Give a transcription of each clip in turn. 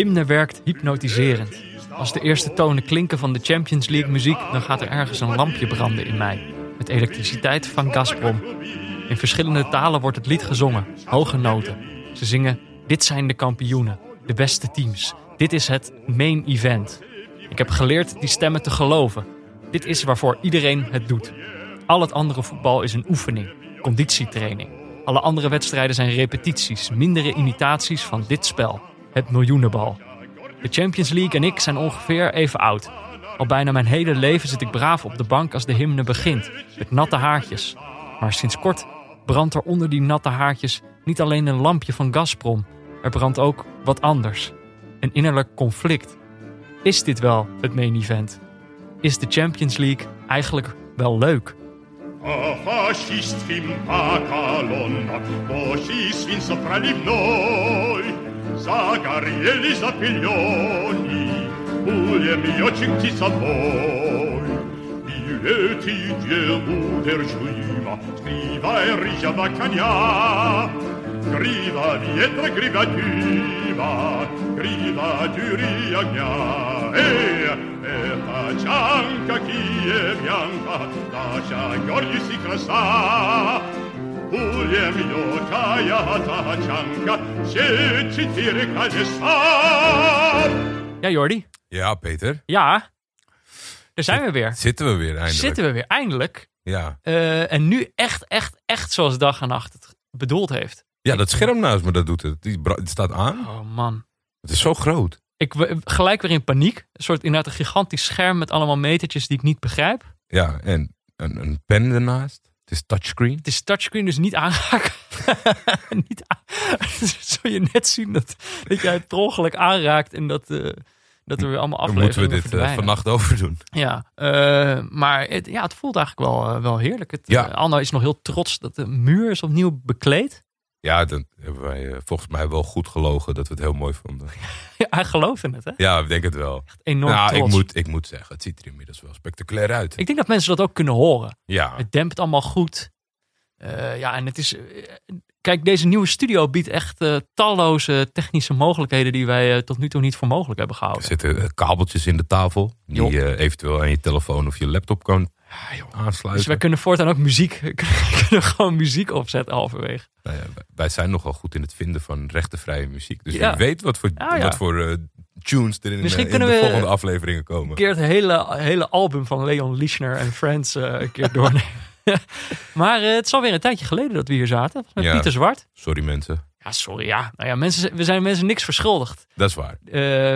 hymne werkt hypnotiserend. Als de eerste tonen klinken van de Champions League muziek, dan gaat er ergens een lampje branden in mij. Met elektriciteit van Gazprom. In verschillende talen wordt het lied gezongen, hoge noten. Ze zingen: Dit zijn de kampioenen, de beste teams. Dit is het main event. Ik heb geleerd die stemmen te geloven. Dit is waarvoor iedereen het doet. Al het andere voetbal is een oefening, conditietraining. Alle andere wedstrijden zijn repetities, mindere imitaties van dit spel, het miljoenenbal. De Champions League en ik zijn ongeveer even oud. Al bijna mijn hele leven zit ik braaf op de bank als de hymne begint, met natte haartjes. Maar sinds kort brandt er onder die natte haartjes niet alleen een lampje van Gazprom. Er brandt ook wat anders. Een innerlijk conflict. Is dit wel het main event? Is de Champions League eigenlijk wel leuk? Zagarieli zapilioni, bulem jočinci sa voi. Bileti djevu držljiva, skriva je rižava kanja, griva vjetra, griva djiva, griva djuri agnja. Ej, eta čanka kijevljanka, naša krasa, Ja, Jordi? Ja, Peter. Ja, daar zijn we weer. Zitten we weer eindelijk. Zitten we weer, eindelijk. Ja. Eh, en nu echt, echt, echt zoals dag en nacht het bedoeld heeft. ja, dat scherm naast me dat doet het. Die staat aan. Oh man. Het is zo groot. Ik gelijk weer in paniek. Een soort inderdaad een gigantisch scherm met allemaal metertjes die ik niet begrijp. Ja, en een, een pen ernaast. Het is touchscreen. Het is touchscreen, dus niet aanraken. niet. Zul je net zien dat, dat jij het per ongeluk aanraakt en dat, eh, dat er weer allemaal Dan moeten we afleveringen dit eh, vannacht overdoen. Ja, eh, maar het, ja, het voelt eigenlijk wel, wel heerlijk. Het, Ja. Anno is nog heel trots dat de muur is opnieuw bekleed. Ja, dan hebben wij eh, volgens mij wel goed gelogen dat we het heel mooi vonden. Ja, hij geloofde het, hè? Ja, ik denk het wel. Enorm nou, ik moet, ik moet zeggen, het ziet er inmiddels wel spectaculair uit. Ik denk dat mensen dat ook kunnen horen. Ja, Het dempt allemaal goed. Eh, ja, en het is. eh, kijk, deze nieuwe studio biedt echt talloze technische mogelijkheden die wij tot nu toe niet voor mogelijk hebben er gehouden. zitten eh, kabeltjes in de tafel. Die je eventueel aan je telefoon of je laptop kan Ja, joh. aansluiten. Dus wij kunnen voortaan ook muziek, kunnen gewoon muziek opzetten halverwege. Nou ja, wij- zijn nogal goed in het vinden van rechtenvrije muziek. Dus Ja. wie weet wat voor, Ah, ja. wat voor eh, tunes er in, Misschien eh, in kunnen de we- volgende afleveringen komen. Een keer het hele, hele album van Leon Lischner en Friends eh, een keer doornemen. maar het is alweer een tijdje geleden dat we hier zaten. Met Ja. Pieter Zwart. Sorry mensen, Ja, sorry. Ja, nou ja, mensen, we zijn mensen niks verschuldigd. dat is waar.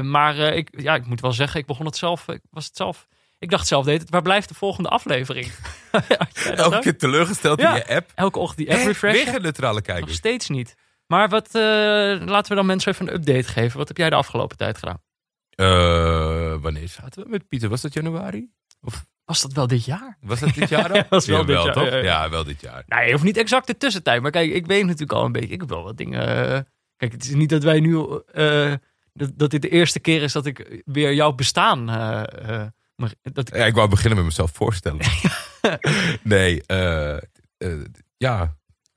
Maar ik, ja, ik moet wel zeggen, ik begon het zelf. Ik was het zelf. Ik dacht zelf, deed het, waar blijft de volgende aflevering? Elke ook? keer teleurgesteld Ja. in je app. Elke ochtend die app Hè, refreshen? Weer neutrale Nog steeds niet. Maar wat, eh, laten we dan mensen even een update geven. Wat heb jij de afgelopen tijd gedaan? Eh, wanneer zaten we met Pieter? Was dat januari? Was dat wel dit jaar? Was dat dit jaar al? Was wel Ja, dit jaar, toch? ja, ja. Ja, wel dit jaar. Nee, je hoeft niet exact de tussentijd. Maar kijk, ik weet natuurlijk al een beetje. Ik heb wel wat dingen. eh, kijk, het is niet dat wij nu. dat, dat dit de eerste keer is dat ik weer jouw bestaan. Maar dat ik, Ja, ik wou beginnen met mezelf voorstellen. nee, eh, eh, ja, dat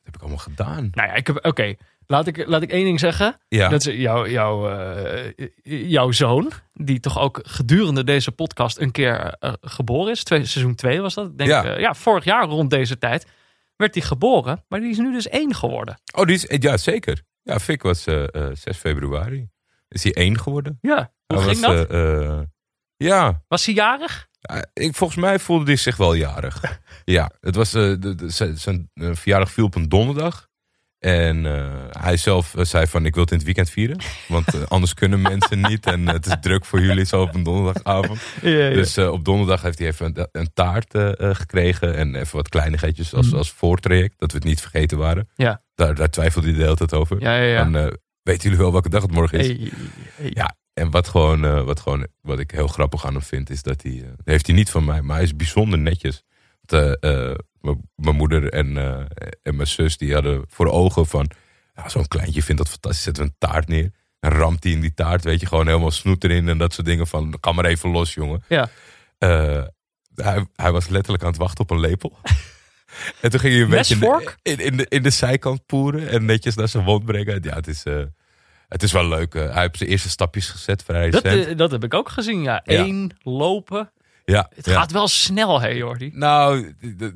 heb ik allemaal gedaan. nou ja, ik heb. Oké, laat, ik, laat ik één ding zeggen. Ja, Dat is jouw, jouw, eh, jouw zoon, die toch ook gedurende deze podcast een keer geboren is. Twee, seizoen 2 was dat. Ik denk, Ja. ja. ja, vorig jaar rond deze tijd werd hij geboren. Maar die is nu dus één geworden. oh, die is, ja, zeker. Ja, Fik was eh, eh, 6 februari. Is hij één geworden? Ja, hoe Hij ging was, dat? Ja, was hij jarig? Ja, ik, volgens mij voelde hij zich wel jarig. ja, het was, eh, de, de- zijn- zijn verjaardag viel op een donderdag. En eh, hij zelf eh, zei van ik wil het in het weekend vieren. Want anders kunnen mensen niet. En het is druk voor jullie zo op een donderdagavond. Ja, Dus op donderdag heeft hij even een, een taart gekregen. En even wat kleinigheidjes als, als voortraject. Dat we het niet vergeten waren. Ja. Daar, daar twijfelde hij de hele tijd over. Ja, ja, ja. En weten jullie wel welke dag het morgen is? Hey, hey. Ja, en wat gewoon, eh, wat gewoon, wat ik heel grappig aan hem vind, is dat hij, eh, heeft hij niet van mij, maar hij is bijzonder netjes. Want, eh, mijn moeder en, en mijn zus, die hadden voor ogen van, ja, zo'n kleintje vindt dat fantastisch, zetten we een taart neer. En ramt hij in die taart, weet je, gewoon helemaal snoet erin en dat soort dingen van, kan maar even los, jongen. Ja. Hij, hij was letterlijk aan het wachten op een lepel. en toen ging hij een beetje in de, in, in, de, in de zijkant poeren en netjes naar zijn mond brengen. Ja, het is... eh, Het is wel leuk. eh, hij heeft zijn eerste stapjes gezet, vrij Dat, eh, dat heb ik ook gezien, ja. Ja. Eén, lopen. ja, Het ja. gaat wel snel, hè Jordi? Nou,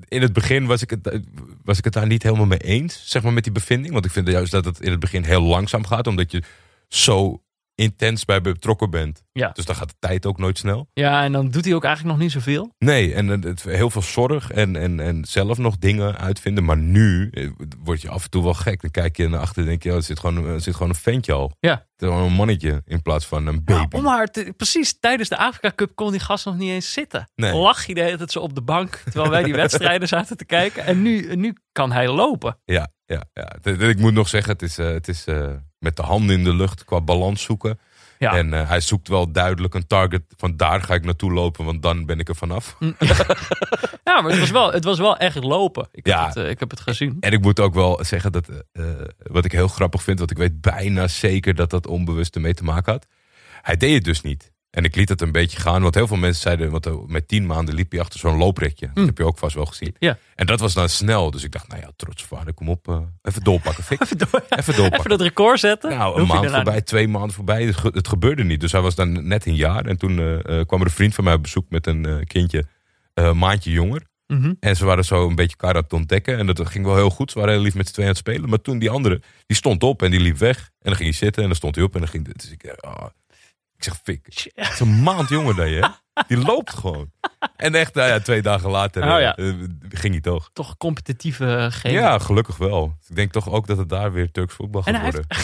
in het begin was ik, het, was ik het daar niet helemaal mee eens, zeg maar, met die bevinding. Want ik vind juist dat het in het begin heel langzaam gaat, omdat je zo intens bij betrokken bent. Ja. Dus dan gaat de tijd ook nooit snel. Ja, en dan doet hij ook eigenlijk nog niet zoveel. Nee, en het, het- heel veel zorg en, en, en zelf nog dingen uitvinden. Maar nu eh, word je af en toe wel gek. Dan kijk je naar achter en denk je, oh, er, zit gewoon, er zit gewoon een ventje al. Ja. Het is gewoon een mannetje in plaats van een baby. Ja, om maar te- precies, tijdens de Afrika Cup kon die gast nog niet eens zitten. Nee. Lag hij de hele tijd zo op de bank, terwijl wij die wedstrijden zaten te kijken. En nu, nu kan hij lopen. Ja, ja, ja. Ik moet nog zeggen, het is, eh, het is eh, met de handen in de lucht qua balans zoeken. Ja. En eh, hij zoekt wel duidelijk een target van daar ga ik naartoe lopen, want dan ben ik er vanaf. Ja, maar het was wel, het was wel echt lopen. Ik, Ja. heb, het, eh, ik heb het gezien. En ik moet ook wel zeggen dat eh, wat ik heel grappig vind, want ik weet bijna zeker dat dat onbewust ermee te maken had. Hij deed het dus niet. En ik liet het een beetje gaan, want heel veel mensen zeiden, want met tien maanden liep hij achter zo'n looprekje. Dat heb je ook vast wel gezien. Ja. En dat was dan snel, dus ik dacht, nou ja, trots vader, kom op, eh, even doorpakken, Fik. Even, door, Even doorpakken. even dat record zetten. Nou, een je maand voorbij, twee maanden voorbij. Het, ge- het gebeurde niet. Dus hij was dan net een jaar. En toen eh, eh, kwam er een vriend van mij op bezoek met een kindje, een maandje jonger. Mhm. En ze waren zo een beetje elkaar aan het ontdekken. En dat ging wel heel goed. Ze waren heel lief met z'n tweeën aan het spelen. Maar toen die andere, die stond op en die liep weg. En dan ging hij zitten en dan stond hij op en dan ging... Dus ik, ah. Ik zeg, fik, het is een maand jonger dan je? Die loopt gewoon. En echt, nou ja, twee dagen later Oh ja. eh, eh, ging hij toch. Toch competitieve uh, genen. Ja, gelukkig wel. Ik denk toch ook dat het daar weer Turks voetbal gaat worden.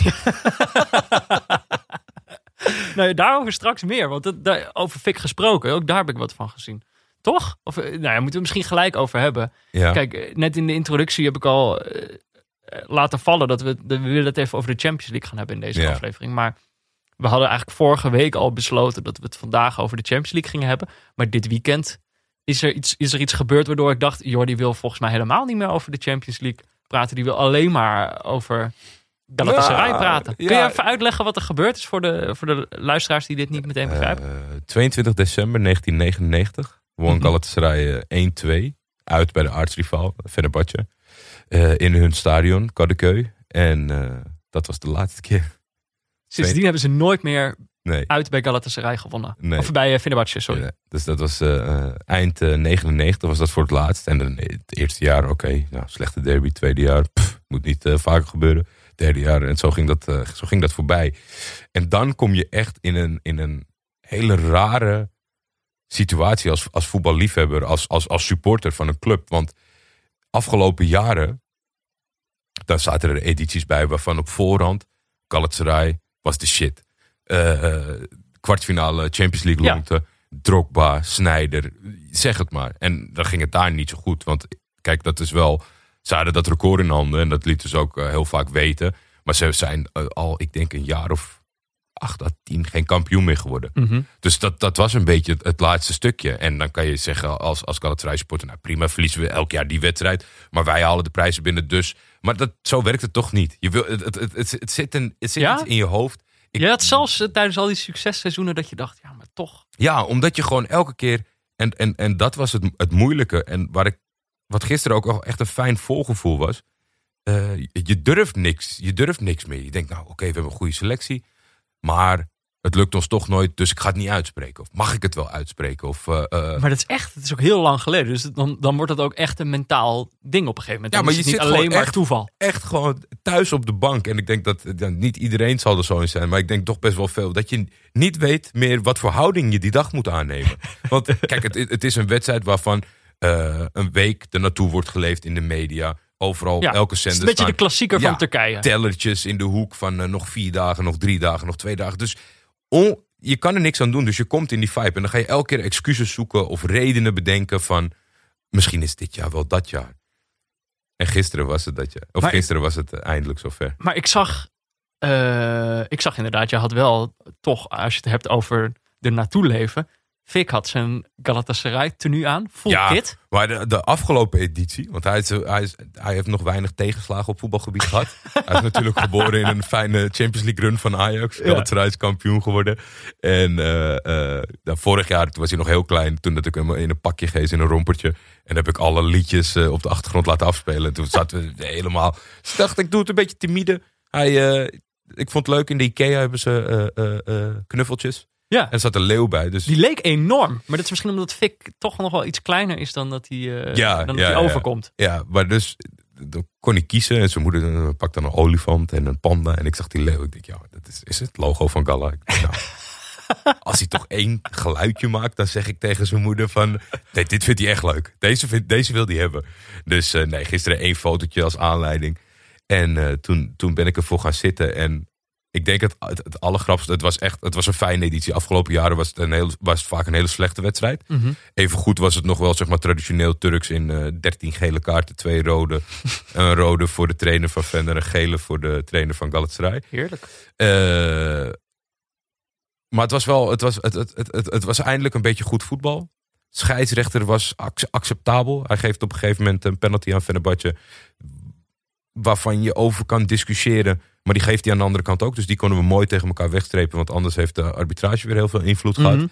Nou, daarover straks meer. Want het, daar, over Fik gesproken, ook daar heb ik wat van gezien. Toch? Of, eh, nou ja, moeten we misschien gelijk over hebben. Ja. Kijk, eh, net in de introductie heb ik al eh, eh, laten vallen dat we, dat we willen het even over de Champions League gaan hebben in deze Ja. aflevering. Maar we hadden eigenlijk vorige week al besloten dat we het vandaag over de Champions League gingen hebben. Maar dit weekend is er iets, is er iets gebeurd waardoor ik dacht, Jordi wil volgens mij helemaal niet meer over de Champions League praten. Die wil alleen maar over Galatasaray Ja, praten. Kun ja. je even uitleggen wat er gebeurd is voor de, voor de luisteraars die dit niet meteen begrijpen? Eh, 22 december 1999 won Mhm. Galatasaray eh, 1-2 uit bij de aartsrivaal Fenerbahce eh, in hun stadion Kadıköy. En eh, dat was de laatste keer. Sindsdien hebben ze nooit meer Nee. uit bij Galatasaray gewonnen. Nee. Of bij uh, Fenerbahce, sorry. Ja, dus dat was eh, eh, eind eh, 99 was dat voor het laatst. En dan het eerste jaar, oké, nou, slechte derby. Tweede jaar, pff, moet niet vaker gebeuren. Derde jaar, en zo ging, dat, zo ging dat voorbij. En dan kom je echt in een, in een hele rare situatie als, als voetballiefhebber, als, als, als supporter van een club. Want afgelopen jaren, daar zaten er edities bij waarvan op voorhand Galatasaray was de shit. Eh, kwartfinale Champions League Ja. longte, Drogba, Snyder, zeg het maar. En dan ging het daar niet zo goed. Want kijk, dat is wel, ze hadden dat record in handen en dat lieten ze ook eh, heel vaak weten. Maar ze zijn al, ik denk, een jaar of acht à tien geen kampioen meer geworden. Mhm. Dus dat, dat was een beetje het, het laatste stukje. En dan kan je zeggen als, als Galatasaray supporter... nou prima, verliezen we elk jaar die wedstrijd. Maar wij halen de prijzen binnen dus. Maar dat, zo werkt het toch niet. Je wil, het, het, het, zit, een, het zit Ja? iets in je hoofd. Ik- Je had zelfs eh, tijdens al die successeizoenen dat je dacht, ja, maar toch. Ja, omdat je gewoon elke keer... En, en, en dat was het, het moeilijke. En waar ik, wat gisteren ook al echt een fijn volgevoel was... eh, je durft niks. Je durft niks meer. Je denkt, nou oké, we hebben een goede selectie. Maar het lukt ons toch nooit, dus ik ga het niet uitspreken. Of mag ik het wel uitspreken? Of, eh, eh, Maar dat is echt, het is ook heel lang geleden. Dus dan, dan wordt het ook echt een mentaal ding op een gegeven moment. Ja, maar je niet zit alleen maar echt- toeval. echt gewoon thuis op de bank. En ik denk dat ja, niet iedereen zal er zo in zijn. Maar ik denk toch best wel veel. Dat je niet weet meer wat voor houding je die dag moet aannemen. Want kijk, het, het is een wedstrijd waarvan eh, een week er naartoe wordt geleefd in de media. Overal, Ja, elke Het is een zender beetje staan de klassieker Ja, van Turkije. tellertjes in de hoek van eh, nog vier dagen, nog drie dagen, nog twee dagen. Dus on- je kan er niks aan doen. Dus je komt in die vibe. En dan ga je elke keer excuses zoeken of redenen bedenken van... misschien is dit jaar wel dat jaar. En gisteren was het dat jaar. Of Maar- gisteren was het eindelijk zover. Maar ik zag, eh, ik zag inderdaad, je had wel toch, als je het hebt over er naartoe leven. Fik had zijn Galatasaray tenue aan, full Ja. kit. Maar de, de afgelopen editie, want hij, is, hij, is, hij heeft nog weinig tegenslagen op voetbalgebied gehad. hij is natuurlijk geboren in een fijne Champions League run van Ajax. Galatasaray is kampioen geworden. En eh, eh, nou, vorig jaar toen was hij nog heel klein. Toen dat ik hem in een pakje gees, in een rompertje. En heb ik alle liedjes eh, op de achtergrond laten afspelen. En toen zaten we helemaal... Dus dacht, ik doe het een beetje timide. Hij, ik vond het leuk, in de Ikea hebben ze knuffeltjes. Ja, En er zat een leeuw bij. Dus die leek enorm. Maar dat is misschien omdat Fik toch nog wel iets kleiner is dan dat hij, eh, Ja, dan dat ja, hij ja. overkomt. ja, maar dus dan kon ik kiezen. En zijn moeder pakt dan een olifant en een panda. En ik zag die leeuw. Ik denk, ja, dat is, is het logo van Gala. Denk, nou, als hij toch één geluidje maakt, dan zeg ik tegen zijn moeder van... Nee, dit vindt hij echt leuk. Deze, vindt, deze wil hij hebben. Dus eh, nee, gisteren één fotootje als aanleiding. En eh, toen, toen ben ik ervoor gaan zitten. En ik denk het, het, het allergrapste, het was echt het was een fijne editie. Afgelopen jaren was het, een heel, was het vaak een hele slechte wedstrijd. Mhm. Even goed was het nog wel zeg maar, traditioneel Turks in eh 13 gele kaarten, twee rode. een rode voor de trainer van Venner, een gele voor de trainer van Galatasaray. Heerlijk. Eh, maar het was wel, het was, het, het, het, het, het was eindelijk een beetje goed voetbal. Scheidsrechter was ac- acceptabel. Hij geeft op een gegeven moment een penalty aan Fenerbahce. Waarvan je over kan discussiëren. Maar die geeft hij aan de andere kant ook. Dus die konden we mooi tegen elkaar wegstrepen. Want anders heeft de arbitrage weer heel veel invloed gehad. Mhm.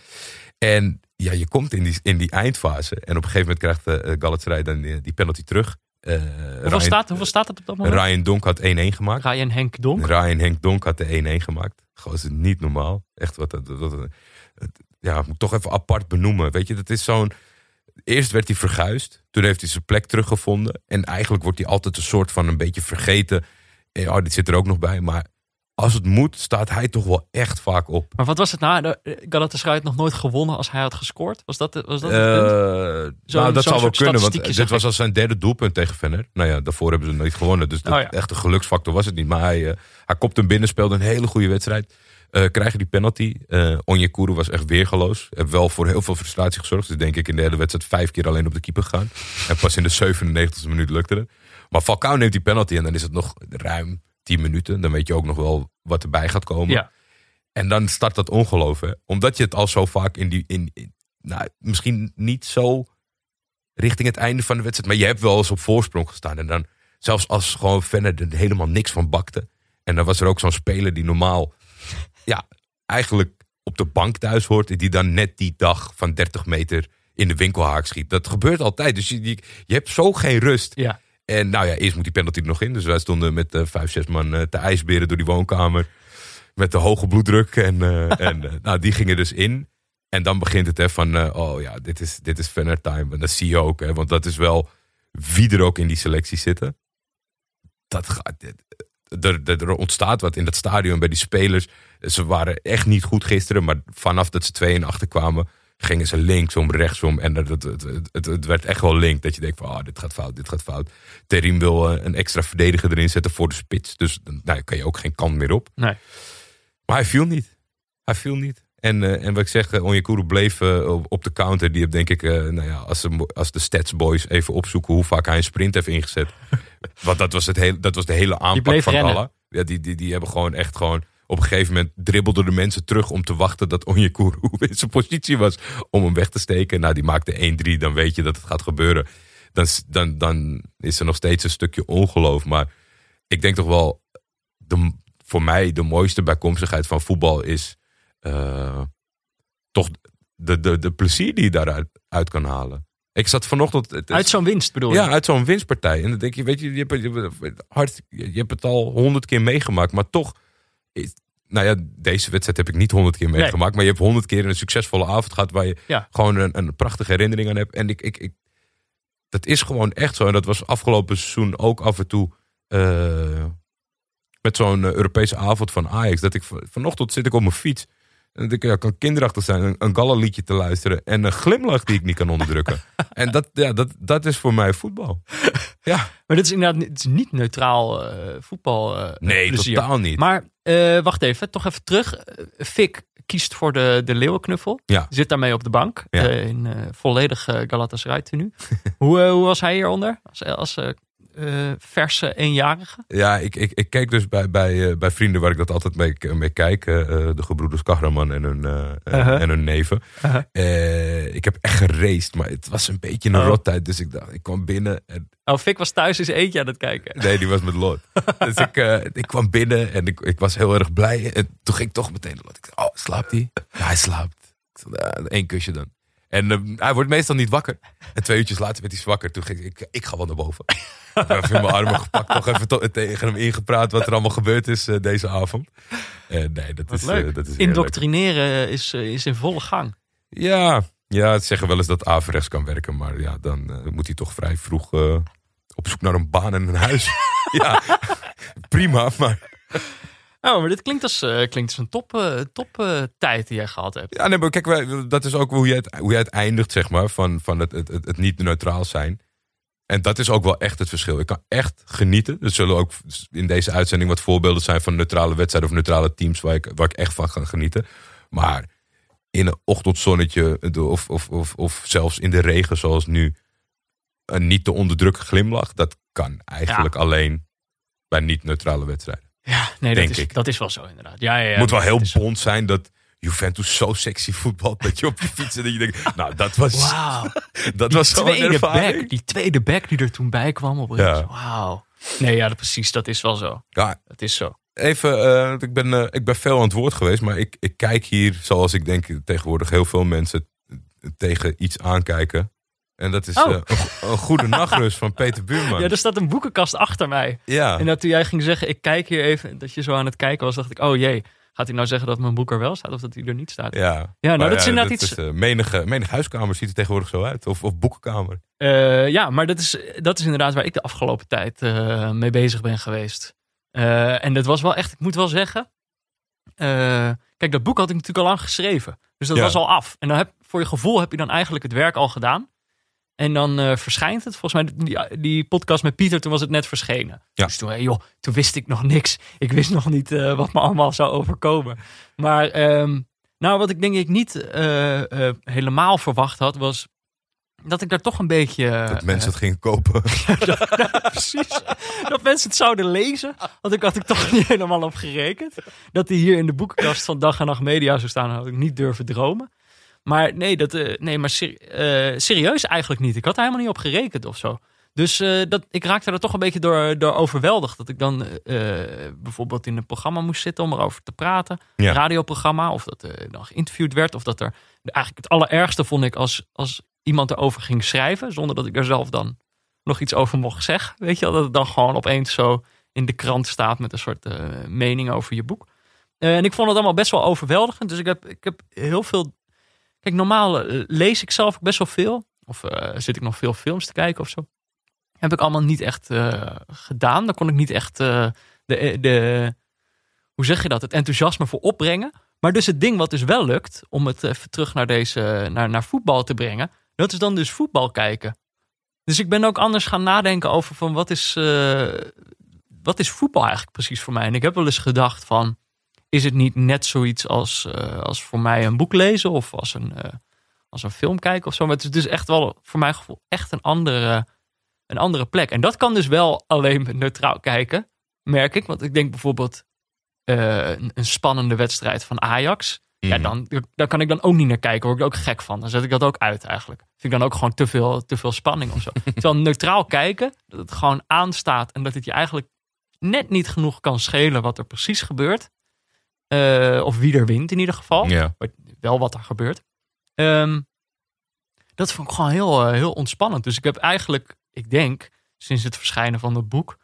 En ja, je komt in die, in die eindfase. En op een gegeven moment krijgt de Galatasaray dan die, die penalty terug. Eh, Hoeveel, Ryan, staat, hoeveel staat het op dat moment? Ryan Donk had 1-1 gemaakt. Ryan Henk Donk. Ryan Henk Donk had de 1-1 gemaakt. Gewoon is het niet normaal. Echt wat. wat, wat- ja, moet ik toch even apart benoemen. Weet je, dat is zo'n. Eerst werd hij verguisd. Toen heeft hij zijn plek teruggevonden. En eigenlijk wordt hij altijd een soort van een beetje vergeten. Eh, Oh, dit zit er ook nog bij. Maar als het moet, staat hij toch wel echt vaak op. Maar wat was het nou? De- eh, Galatasaray had nog nooit gewonnen als hij had gescoord. Was dat, was dat het Eh, punt? nou, dat zou wel kunnen, want statistiekje, dit was al zijn derde doelpunt tegen Venner. Nou ja, daarvoor hebben ze nooit gewonnen, dus dat, Oh ja. echt een geluksfactor was het niet. Maar hij, eh, hij kopte hem binnen, speelde een hele goede wedstrijd. Eh krijgen die penalty. Eh Onyekuru was echt weergeloos. Heeft wel voor heel veel frustratie gezorgd. Dus denk ik in de hele wedstrijd vijf keer alleen op de keeper gegaan. En pas in de 97e minuut lukte het. Maar Falcao neemt die penalty en dan is het nog ruim 10 minuten. Dan weet je ook nog wel wat erbij gaat komen. Ja. En dan start dat ongeloof. Hè? Omdat je het al zo vaak in die. In, in- nou, misschien niet zo richting het einde van de wedstrijd. Maar je hebt wel eens op voorsprong gestaan. En dan, zelfs als gewoon Venner er helemaal niks van bakte. En dan was er ook zo'n speler die normaal. Ja, eigenlijk op de bank thuis hoort. Die dan net die dag van 30 meter in de winkelhaak schiet. Dat gebeurt altijd. Dus je, je, je hebt zo geen rust. Ja. En nou ja, eerst moet die penalty er nog in. Dus wij stonden met eh, vijf, zes man eh, te ijsberen door die woonkamer. Met de hoge bloeddruk. En, eh, en nou, die gingen dus in. En dan begint het hè, van, oh ja, dit is, dit is Venner time. En dat zie je ook, hè, want dat is wel wie er ook in die selectie zitten. Dat gaat, er, er, er ontstaat wat in dat stadion bij die spelers. Ze waren echt niet goed gisteren, maar vanaf dat ze 2 en achter kwamen, gingen ze linksom, rechtsom. En het, het, het, het, werd echt wel link. Dat je denkt van, ah, dit gaat fout, dit gaat fout. Terim wil eh, een extra verdediger erin zetten voor de spits. Dus dan nou, kan je ook geen kant meer op. Nee. Maar hij viel niet. Hij viel niet. En, eh, en wat ik zeg, uh, Onyekuru bleef eh, op, de counter. Die heeft denk ik, eh, nou ja, als de, als de statsboys even opzoeken hoe vaak hij een sprint heeft ingezet. Want dat was, het hele, dat was de hele aanpak van rennen. Gala. Ja, die, die, die hebben gewoon echt gewoon... Op een gegeven moment dribbelden de mensen terug om te wachten dat Onyekuru in zijn positie was om hem weg te steken. Nou, die maakte 1-3, dan weet je dat het gaat gebeuren. Dan, dan, dan is er nog steeds een stukje ongeloof. Maar ik denk toch wel, de, voor mij de mooiste bijkomstigheid van voetbal is eh, toch de, de, de plezier die je daaruit uit kan halen. Ik zat vanochtend. het is- Uit zo'n winst bedoel je? ja, uit zo'n winstpartij. En dan denk je, weet je, je hebt, je hebt, hard, je hebt het al honderd keer meegemaakt, maar toch. Nou ja, deze wedstrijd heb ik niet honderd keer Nee. meegemaakt, maar je hebt honderd keer een succesvolle avond gehad waar je Ja. gewoon een, een prachtige herinnering aan hebt. En ik, ik, ik, dat is gewoon echt zo. En dat was afgelopen seizoen ook af en toe. eh, met zo'n eh, Europese avond van Ajax. Dat ik van- vanochtend zit ik op mijn fiets. En dat ja, kan kinderachtig zijn. Een, een Galla-liedje te luisteren. En een glimlach die ik niet kan onderdrukken. en dat, ja, dat, dat is voor mij voetbal. Ja, Maar dit is inderdaad niet- het is niet neutraal eh, voetbal. eh, nee, plezier. totaal niet. Maar eh, wacht even, toch even terug. Fik kiest voor de, de leeuwenknuffel. Ja. Zit daarmee op de bank. Ja. in volledig Galatasaray tenue. hoe, hoe was hij hieronder? Als, als eh, eh, verse eenjarige? Ja, ik, ik, ik keek dus bij, bij, eh, bij vrienden waar ik dat altijd mee, mee kijk. eh, eh, de gebroeders Kahraman en hun, eh, eh, Uh-huh. en hun neven. Uh-huh. Eh, ik heb echt geraced, maar het was een beetje een Oh. rottijd. Dus ik dacht, ik kwam binnen en Oh, Fik was thuis zijn eentje aan het kijken. Nee, die was met Lot. dus ik, eh, ik kwam binnen en ik, ik was heel erg blij. En toen ging ik toch meteen naar Lot. Ik oh, slaapt hij? Ja, hij slaapt. Ik zei, "Ja, Eén kusje dan. En eh, hij wordt meestal niet wakker. En twee uurtjes later werd hij wakker. Toen ging ik, ik, ik ga wel naar boven. ik heb even mijn armen gepakt. Nog even to- tegen hem ingepraat wat er allemaal gebeurd is eh, deze avond. En nee, dat Wat is, leuk. eh, dat is. Indoctrineren is, is in volle gang. Ja, ja, ze zeggen wel eens dat averechts kan werken. Maar ja, dan moet hij toch vrij vroeg op zoek naar een baan en een huis. ja, prima. Maar Oh, maar dit klinkt als, eh, klinkt als een top, eh, top eh, tijd die jij gehad hebt. Ja, nee, maar kijk, dat is ook hoe je het, hoe je het eindigt, zeg maar, van, van het, het, het, niet neutraal zijn. En dat is ook wel echt het verschil. Ik kan echt genieten. Er zullen ook in deze uitzending wat voorbeelden zijn van neutrale wedstrijden of neutrale teams waar ik, waar ik echt van ga genieten. Maar in een ochtendzonnetje of, of, of, of zelfs in de regen zoals nu, een niet te onderdrukken glimlach, dat kan eigenlijk alleen bij niet-neutrale wedstrijden. Ja, nee, dat is, ik. dat is wel zo inderdaad. Ja, ja, ja, Het moet wel heel bond zijn dat Juventus zo sexy voetbalt dat je op je fiets en dat je denkt, nou dat was, Wauw. dat Die was ervaring. back, die tweede back die er toen bij kwam op Ja. Wauw. Nee, ja, dat, precies. Dat is wel zo. Ja, Dat is zo. even, eh, ik, ben, eh, ik ben veel aan het woord geweest, maar ik, ik kijk hier, zoals ik denk tegenwoordig heel veel mensen tegen iets aankijken. En dat is Oh. eh, een, een goede nachtrust van Peter Buurman. Ja, er staat een boekenkast achter mij. ja. En dat toen jij ging zeggen, ik kijk hier even, dat je zo aan het kijken was, dacht ik, oh jee, gaat hij nou zeggen dat mijn boek er wel staat of dat hij er niet staat? ja. Ja, nou, Maar dat is inderdaad iets- eh, menige, menige huiskamer ziet er tegenwoordig zo uit. Of, of boekenkamer. Eh, ja, maar dat is, dat is inderdaad waar ik de afgelopen tijd mee bezig ben geweest. En dat was wel echt, ik moet wel zeggen. kijk, dat boek had ik natuurlijk al lang geschreven. Dus dat Ja. was al af. En dan heb, voor je gevoel heb je dan eigenlijk het werk al gedaan. En dan eh, verschijnt het. Volgens mij, die, die podcast met Pieter, toen was het net verschenen. Ja. Dus toen, eh, joh, toen wist ik nog niks. Ik wist nog niet eh, wat me allemaal zou overkomen. Maar ehm, nou, wat ik denk ik niet helemaal verwacht had, was dat ik daar toch een beetje... Dat mensen het gingen kopen. Precies. Dat mensen het zouden lezen. Want ik had ik toch niet helemaal op gerekend. Dat die hier in de boekenkast van Dag en Nacht Media zou staan, had ik niet durven dromen. Maar nee, dat, eh, nee maar ser- eh, serieus eigenlijk niet. Ik had er helemaal niet op gerekend of zo. Dus eh, dat, ik raakte er toch een beetje door, door overweldigd. Dat ik dan bijvoorbeeld in een programma moest zitten om erover te praten. Ja. Een radioprogramma. Of dat er dan geïnterviewd werd. Of dat er... Eigenlijk het allerergste vond ik als, als iemand erover ging schrijven. Zonder dat ik er zelf dan nog iets over mocht zeggen. Weet je wel, dat het dan gewoon opeens zo in de krant staat met een soort mening over je boek. En ik vond het allemaal best wel overweldigend. Dus ik heb, ik heb heel veel. Normaal eh, lees ik zelf best wel veel. Of eh, zit ik nog veel films te kijken of zo. Heb ik allemaal niet echt eh, gedaan. Daar kon ik niet echt de, de. Hoe zeg je dat? Het enthousiasme voor opbrengen. Maar dus het ding wat dus wel lukt. Om het even terug naar, deze, naar, naar voetbal te brengen. Dat is dan dus voetbal kijken. Dus ik ben ook anders gaan nadenken over van wat is, wat is voetbal eigenlijk precies voor mij. En ik heb wel eens gedacht van, is het niet net zoiets als, eh, als voor mij een boek lezen of als een, eh, als een film kijken of zo. Maar het is dus echt wel voor mijn gevoel echt een andere, een andere plek. En dat kan dus wel alleen neutraal kijken, merk ik. Want ik denk bijvoorbeeld eh, een, een spannende wedstrijd van Ajax. Ja, Mhm. dan, daar kan ik dan ook niet naar kijken. Word ik ook gek van. Dan zet ik dat ook uit eigenlijk. Vind ik dan ook gewoon te veel, te veel spanning of zo. Terwijl neutraal kijken, dat het gewoon aanstaat. En dat het je eigenlijk net niet genoeg kan schelen wat er precies gebeurt. Eh, of wie er wint in ieder geval. Ja. Maar wel wat er gebeurt. Ehm, dat vond ik gewoon heel, eh, heel ontspannend. Dus ik heb eigenlijk, ik denk, sinds het verschijnen van het boek...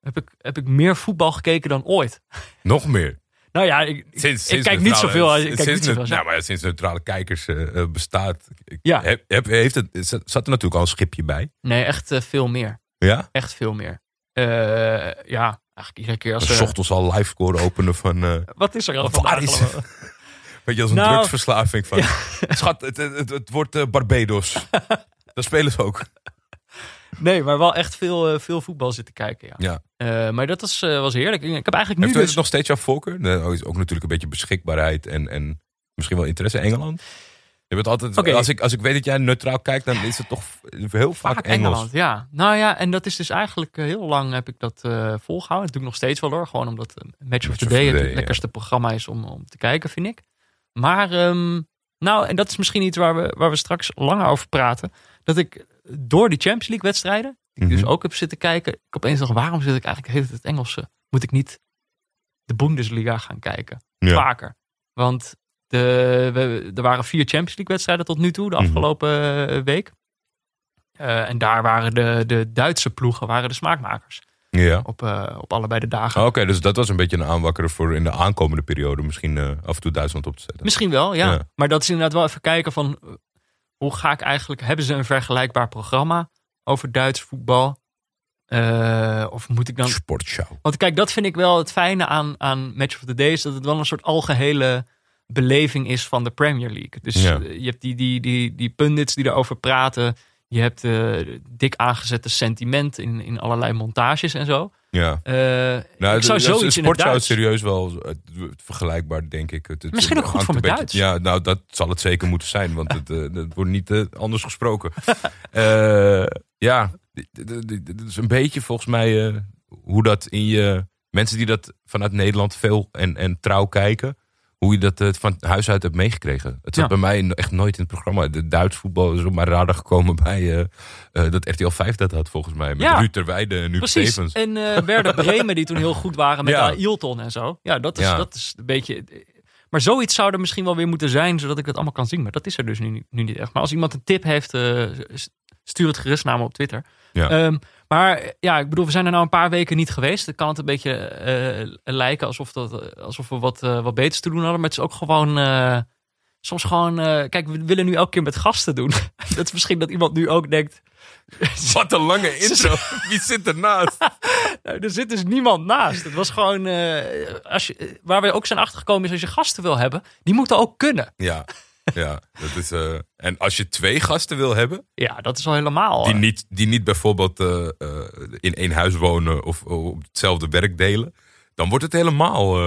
Heb ik, heb ik meer voetbal gekeken dan ooit. Nog meer. Nou ja, ik, ik- Sinds, ik kijk niet zoveel. Ik kijk sinds niet zoveel. nou, maar ja, sinds neutrale kijkers eh, bestaat. Ja. Heb, heb- heeft het, zat er natuurlijk al een schipje bij. Nee, echt veel meer. Ja? Echt veel meer. Ja, eigenlijk iedere keer als ochtends al live score openen van. eh Wat is er al vandaag is- weet je, als een Nou, drugsverslaving van. Schat, het, het, het, het wordt eh, Barbados. Daar spelen ze ook. Nee, maar wel echt veel, eh, veel voetbal zitten kijken, ja. Ja. Maar dat was, was heerlijk. Ik heb eigenlijk nu Heeft dus... het nog steeds jouw voorkeur? Ook natuurlijk een beetje beschikbaarheid en, en misschien wel interesse. Engeland? Je bent altijd, als, ik, als ik weet dat jij neutraal kijkt, dan is het toch heel vaak, Vaak Engels. Engeland, ja. Nou ja, en dat is dus eigenlijk eh, heel lang heb ik dat eh, volgehouden. Dat doe ik nog steeds wel hoor. Gewoon omdat eh, Match of the Day het, ja. lekkerste programma is om, om te kijken, vind ik. Maar, ehm, nou, en dat is misschien iets waar we, waar we straks langer over praten. Dat ik door die Champions League wedstrijden, die ik Mhm. dus ook heb zitten kijken. Ik opeens dacht, waarom zit ik eigenlijk tijd het Engelse? Moet ik niet de Bundesliga gaan kijken? Ja. Vaker. Want De, we, er waren vier Champions League wedstrijden tot nu toe, de Mhm. afgelopen eh, week. Eh, en daar waren de, de Duitse ploegen waren de smaakmakers. Ja. Op, eh, op allebei de dagen. Ah, Oké, dus dat was een beetje een aanwakker voor in de aankomende periode misschien af en toe Duitsland op te zetten. Misschien wel, ja. Ja. Maar dat is inderdaad wel even kijken van... hoe ga ik eigenlijk... Hebben ze een vergelijkbaar programma over Duits voetbal? Of moet ik dan... Sportshow. Want kijk, dat vind ik wel het fijne aan, aan Match of the Day... is dat het wel een soort algehele beleving is van de Premier League. Dus Ja. eh, je hebt die, die, die, die pundits die erover praten. Je hebt eh, dik aangezette sentiment in, in allerlei montages en zo. Ja. Eh, Nou, ik zou de- zoiets in het serieus wel vergelijkbaar, denk ik. Het, het Misschien ook goed voor een mijn Duits. Ja, nou, dat zal het zeker moeten zijn, want het, het wordt niet anders gesproken. Eh, ja, dit is een beetje volgens mij eh, hoe dat in je... Mensen die dat vanuit Nederland veel en, en trouw kijken... Hoe je dat eh, van huis uit hebt meegekregen. Het zat Ja. bij mij echt nooit in het programma. De Duits voetbal is op mijn radar gekomen bij eh, eh, dat RTL 5 dat had volgens mij. Met Ja. Ruud Terweide en Huub. Stevens. En Werder Bremen die toen heel goed waren met Ja. Ailton en zo. Ja, dat is, Ja. dat is een beetje... Maar zoiets zou er misschien wel weer moeten zijn, zodat ik het allemaal kan zien. Maar dat is er dus nu, niet- nu niet echt. Maar als iemand een tip heeft, stuur het gerust naar me op Twitter. Ja. Ehm, maar ja, ik bedoel, we zijn er nou een paar weken niet geweest. Het kan het een beetje eh, lijken alsof, dat, alsof we wat, eh, wat beters te doen hadden. Maar het is ook gewoon... eh, soms gewoon... eh, kijk, we willen nu elke keer met gasten doen. dat is misschien dat iemand nu ook denkt... Wat een lange intro. Wie zit ernaast? Nou, er zit dus niemand naast. Het was gewoon, eh, als je, eh, waar we ook zijn achtergekomen is, als je gasten wil hebben, die moeten ook kunnen. Ja, ja dat is, eh, en als je twee gasten wil hebben, Ja, dat is al helemaal. die eh, niet, die niet bijvoorbeeld eh, in één huis wonen of op hetzelfde werk delen, dan wordt het helemaal.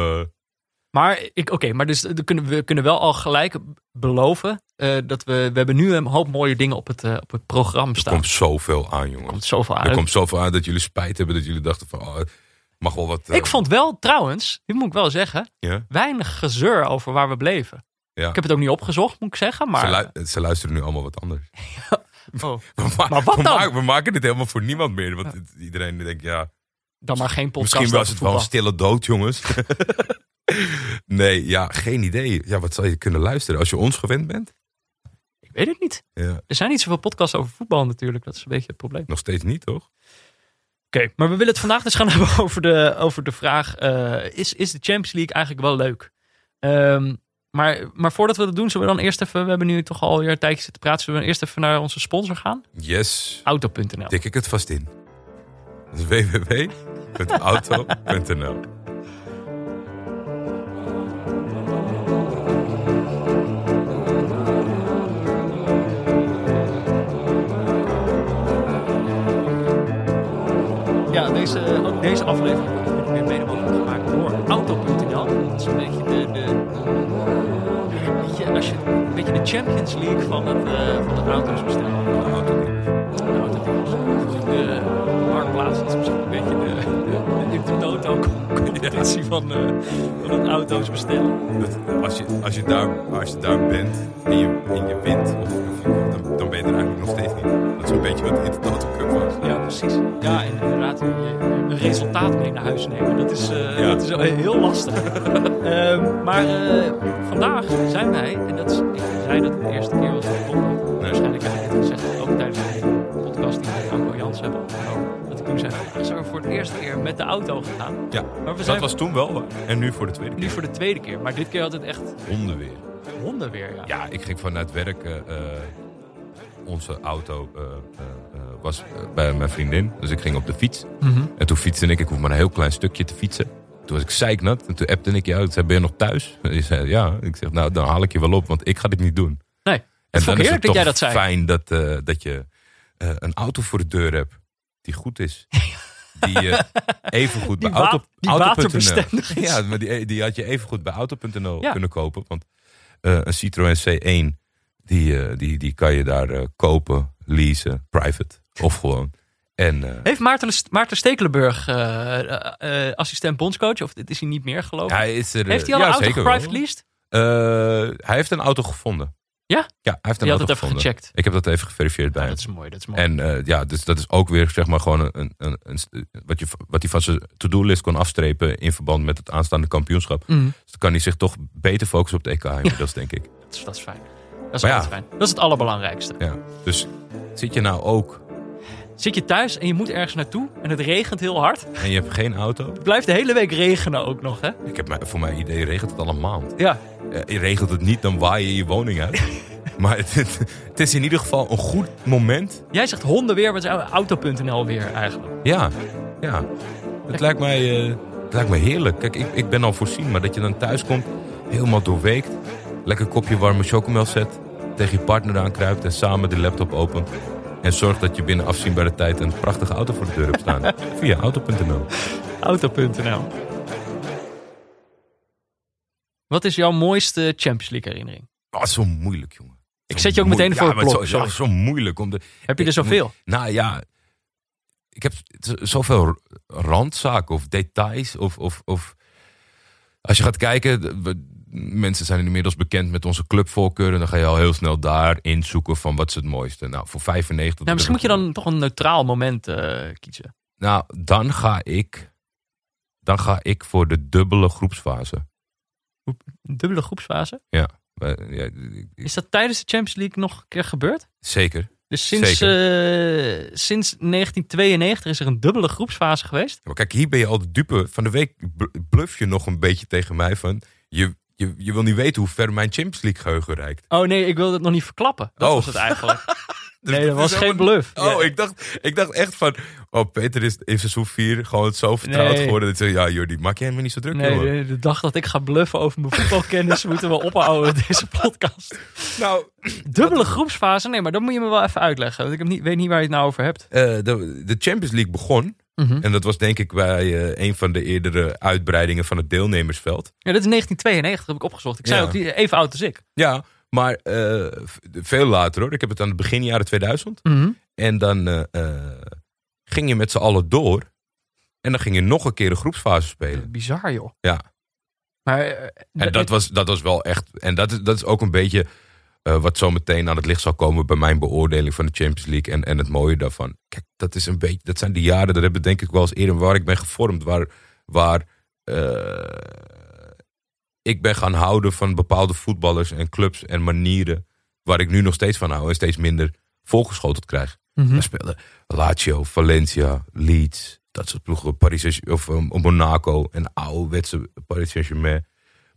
Maar ik, oké, maar dus we kunnen, we kunnen wel al gelijk beloven dat we, we hebben nu een hoop mooie dingen op het, op het programma er staan. komt zoveel aan, jongen. Er komt zoveel er uit. komt zoveel aan dat jullie spijt hebben, dat jullie dachten van, oh, mag wel wat. Ik vond wel, trouwens, dit moet ik wel zeggen, weinig gezeur over waar we bleven. Ja. Ik heb het ook niet opgezocht, moet ik zeggen. Maar, Ze, lu- ze luisteren nu allemaal wat anders. oh, We, ma- Maar wat we dan? Maken, we maken dit helemaal voor niemand meer. Want iedereen denkt, ja, dan maar geen podcast Misschien was het wel een stille dood, jongens. nee, ja, geen idee. Ja, wat zal je kunnen luisteren als je ons gewend bent? Ik weet het niet. Ja, Er zijn niet zoveel podcasts over voetbal natuurlijk. Dat is een beetje het probleem. nog steeds niet, toch? Oké, maar we willen het vandaag dus gaan hebben over de, over de vraag: eh, is, is de Champions League eigenlijk wel leuk? Ehm, maar, maar voordat we dat doen, zullen we dan eerst even. We hebben nu toch alweer een tijdje zitten praten. Zullen we eerst even naar onze sponsor gaan? Yes, Auto.nl. tik ik het vast in. Dat is www.auto.nl Ja, deze, ook deze aflevering wordt weer mede mogelijk gemaakt door Auto.nl. Dat is een beetje de. de beetje, als je, een beetje de Champions League van het, eh, van het auto's bestellen. De autodealers. De marktplaats is misschien een beetje de, de, de Intertoto-competitie van, eh, van het auto's bestellen. Als je, als, je daar, als je daar bent en je, en je wint, of, of- er eigenlijk nog steeds niet. Dat is een beetje wat de Intertoto Cup was. Ja, precies. Ja, en inderdaad, je- een resultaat mee naar huis nemen. Dat is, eh, Ja. dat is wel heel lastig. Ehm, maar eh, vandaag zijn wij, en dat is, ik zei dat de eerste keer was ik begon. Waarschijnlijk heb ik dit gezegd ook tijdens de podcast die we met Anko Jans hebben opgenomen. Dat ik toen zei, we zijn voor de eerste keer met de auto gegaan. Ja, Maar we dat zijn was toen wel. waar. En nu voor de tweede nu keer. voor de tweede keer. Maar dit keer had het echt Honden weer. honden weer. Ja. Ja, ik ging vanuit werk. Onze auto eh, eh, eh, was bij mijn vriendin. Dus ik ging op de fiets. Mhm. En toen fietste ik. Ik hoef maar een heel klein stukje te fietsen. Toen was ik zeiknat. En toen appte ik je uit. Zei, ben je nog thuis? En je zei, ja. Ik zeg, nou, dan haal ik je wel op. Want ik ga dit niet doen. Nee, En vond dan is het dat jij dat zei. fijn dat, eh, dat je een auto voor de deur hebt. Die goed is. Die je even goed Die bij auto, die auto.nl. Ja, maar die, die had je even goed bij auto.nl Ja. kunnen kopen. Want een Citroën C1, die, eh, die, die kan je daar eh, kopen, leasen, private of gewoon. En eh, Heeft Maarten, Maarten Stekelenburg assistent bondscoach? Of dit is hij niet meer geloof ik? hij is er. Heeft hij al ja, een auto geprivate leased? Hij heeft een auto gevonden. Ja, hij heeft een Je had auto even gevonden. gecheckt. Ik heb dat even geverifieerd bij Ja, hem. dat is mooi, dat is mooi. En ja, dus dat is ook weer zeg maar gewoon een, een, een, wat, je, wat hij van zijn to-do-list kon afstrepen in verband met het aanstaande kampioenschap. Mhm. Dus dan kan hij zich toch beter focussen op de EK inmiddels, denk ik. dat, is, dat is fijn. Dat is Maar ja. fijn. Dat is het allerbelangrijkste. Ja. Dus zit je nou ook Zit je thuis en je moet ergens naartoe en het regent heel hard. en je hebt geen auto? Het blijft de hele week regenen ook nog, hè? Ik heb, voor mijn idee regent het al een maand. Ja, Eh, regent het niet, dan waai je je woning uit. maar het, het is in ieder geval een goed moment. jij zegt honden weer, maar het is auto.nl weer eigenlijk. Ja, ja. Het lijkt mij, eh, het lijkt mij heerlijk. Kijk, ik, ik ben al voorzien, maar dat je dan thuis komt, helemaal doorweekt. Lekker kopje warme chocomel zet. Tegen je partner aankruipt en samen de laptop opent. En zorgt dat je binnen afzienbare tijd een prachtige auto voor de deur hebt staan. Via auto.nl. Auto.nl. Wat is jouw mooiste Champions League herinnering? Oh, zo moeilijk, jongen. Ik zet je ook meteen voor ja, het maar blok, Zo, ja, zo moeilijk. Om de, Heb je er zoveel? moet- Nou ja, ik heb zoveel randzaken of details. Of, of, of als je gaat kijken, mensen zijn inmiddels bekend met onze clubvoorkeuren. Dan ga je al heel snel daar inzoeken van wat is het mooiste. Nou, voor 95. Nou, misschien moet je dan toch een neutraal moment eh, kiezen. Nou, dan ga ik. Dan ga ik voor de dubbele groepsfase. Dubbele groepsfase. Ja, ik- Is dat tijdens de Champions League nog een keer gebeurd? zeker. Dus sinds, eh, sinds 1992 is er een dubbele groepsfase geweest. Maar kijk, hier ben je al de dupe. Van de week bl- bluff je nog een beetje tegen mij van... Je, je, je wil niet weten hoe ver mijn Champions League geheugen reikt. Oh nee, ik wilde het nog niet verklappen. Dat Oh. was het eigenlijk. Dus nee, dat was geen bluff. Oh, ik, dacht, ik dacht echt van... Oh, Peter is in seizoen 4 gewoon zo vertrouwd Nee. geworden. Dat zegt, ja Jordi, maak je helemaal niet zo druk, Nee, de, de dag dat ik ga bluffen over mijn voetbalkennis moeten we ophouden deze podcast. Nou, Dubbele groepsfase? Nee, maar dat moet je me wel even uitleggen. Want ik heb niet, weet niet waar je het nou over hebt. eh, de, de Champions League begon. Mhm. En dat was denk ik bij eh, een van de eerdere uitbreidingen van het deelnemersveld. Ja, dat is 1992, heb ik opgezocht. Ik zei ook die- even oud als ik. Ja, maar eh, veel later hoor. Ik heb het aan het begin jaren 2000. Mhm. En dan eh, ging je met z'n allen door. En dan ging je nog een keer een groepsfase spelen. Bizar, joh. Ja. Maar, En dat was, dat was wel echt. En dat is, dat is ook een beetje eh, wat zo meteen aan het licht zal komen bij mijn beoordeling van de Champions League. En, en het mooie daarvan. Kijk, dat is een beetje. Dat zijn die jaren, dat hebben denk ik wel eens eerder waar ik ben gevormd. Waar, waar eh, ik ben gaan houden van bepaalde voetballers en clubs en manieren. Waar ik nu nog steeds van hou en steeds minder volgeschoteld krijg. We speelden Lazio, Valencia, Leeds. Dat soort ploegen. Paris of um, Monaco. En ouderwetse Paris Saint-Germain.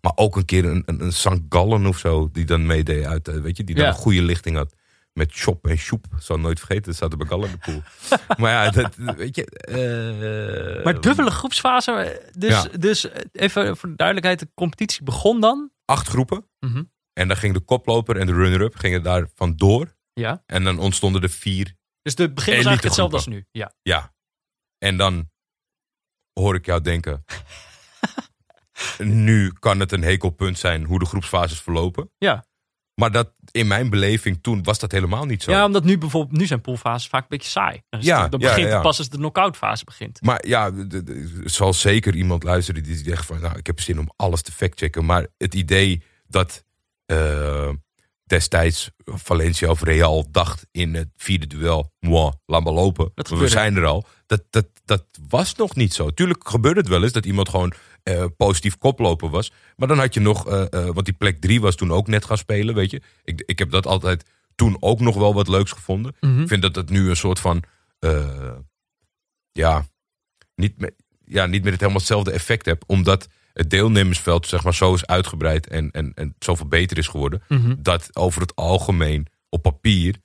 Maar ook een keer een, een, een St. Gallen of zo. Die dan meedeed uit, eh, weet je. Die dan Ja. een goede lichting had. Met Chop en Shoep. Zal nooit vergeten. Dat zaten bij Gallen in de pool. maar ja, dat, weet je. eh, Maar dubbele groepsfase, eh, dus, Ja. dus even voor de duidelijkheid, de competitie begon dan. Acht groepen. Mhm. En dan ging de koploper en de runner-up gingen daar vandoor. Ja. En dan ontstonden er vier Dus de begin was eigenlijk hetzelfde als nu. Ja. Ja. En dan hoor ik jou denken. Nu kan het een hekelpunt zijn hoe de groepsfases verlopen. Ja. Maar dat in mijn beleving toen was dat helemaal niet zo. ja, omdat nu bijvoorbeeld, nu zijn poolfases vaak een beetje saai. Ja, dan begint ja, pas als de knock-out fase begint. Maar ja, er zal zeker iemand luisteren die zegt van... nou, ik heb zin om alles te factchecken. Maar het idee dat eh, destijds Valencia of Real dacht in het vierde duel... moi, laat maar lopen, we zijn er al. Dat, dat, dat was nog niet zo. Tuurlijk gebeurde het wel eens dat iemand gewoon eh, positief koploper was. Maar dan had je nog, eh, want die plek drie was toen ook net gaan spelen, weet je. Ik, ik heb dat altijd toen ook nog wel wat leuks gevonden. Mhm. Ik vind dat het nu een soort van. ja, niet met, ja, niet meer het helemaal hetzelfde effect hebt. Omdat het deelnemersveld zeg maar, zo is uitgebreid en, en, en zoveel beter is geworden. Mhm. Dat over het algemeen op papier.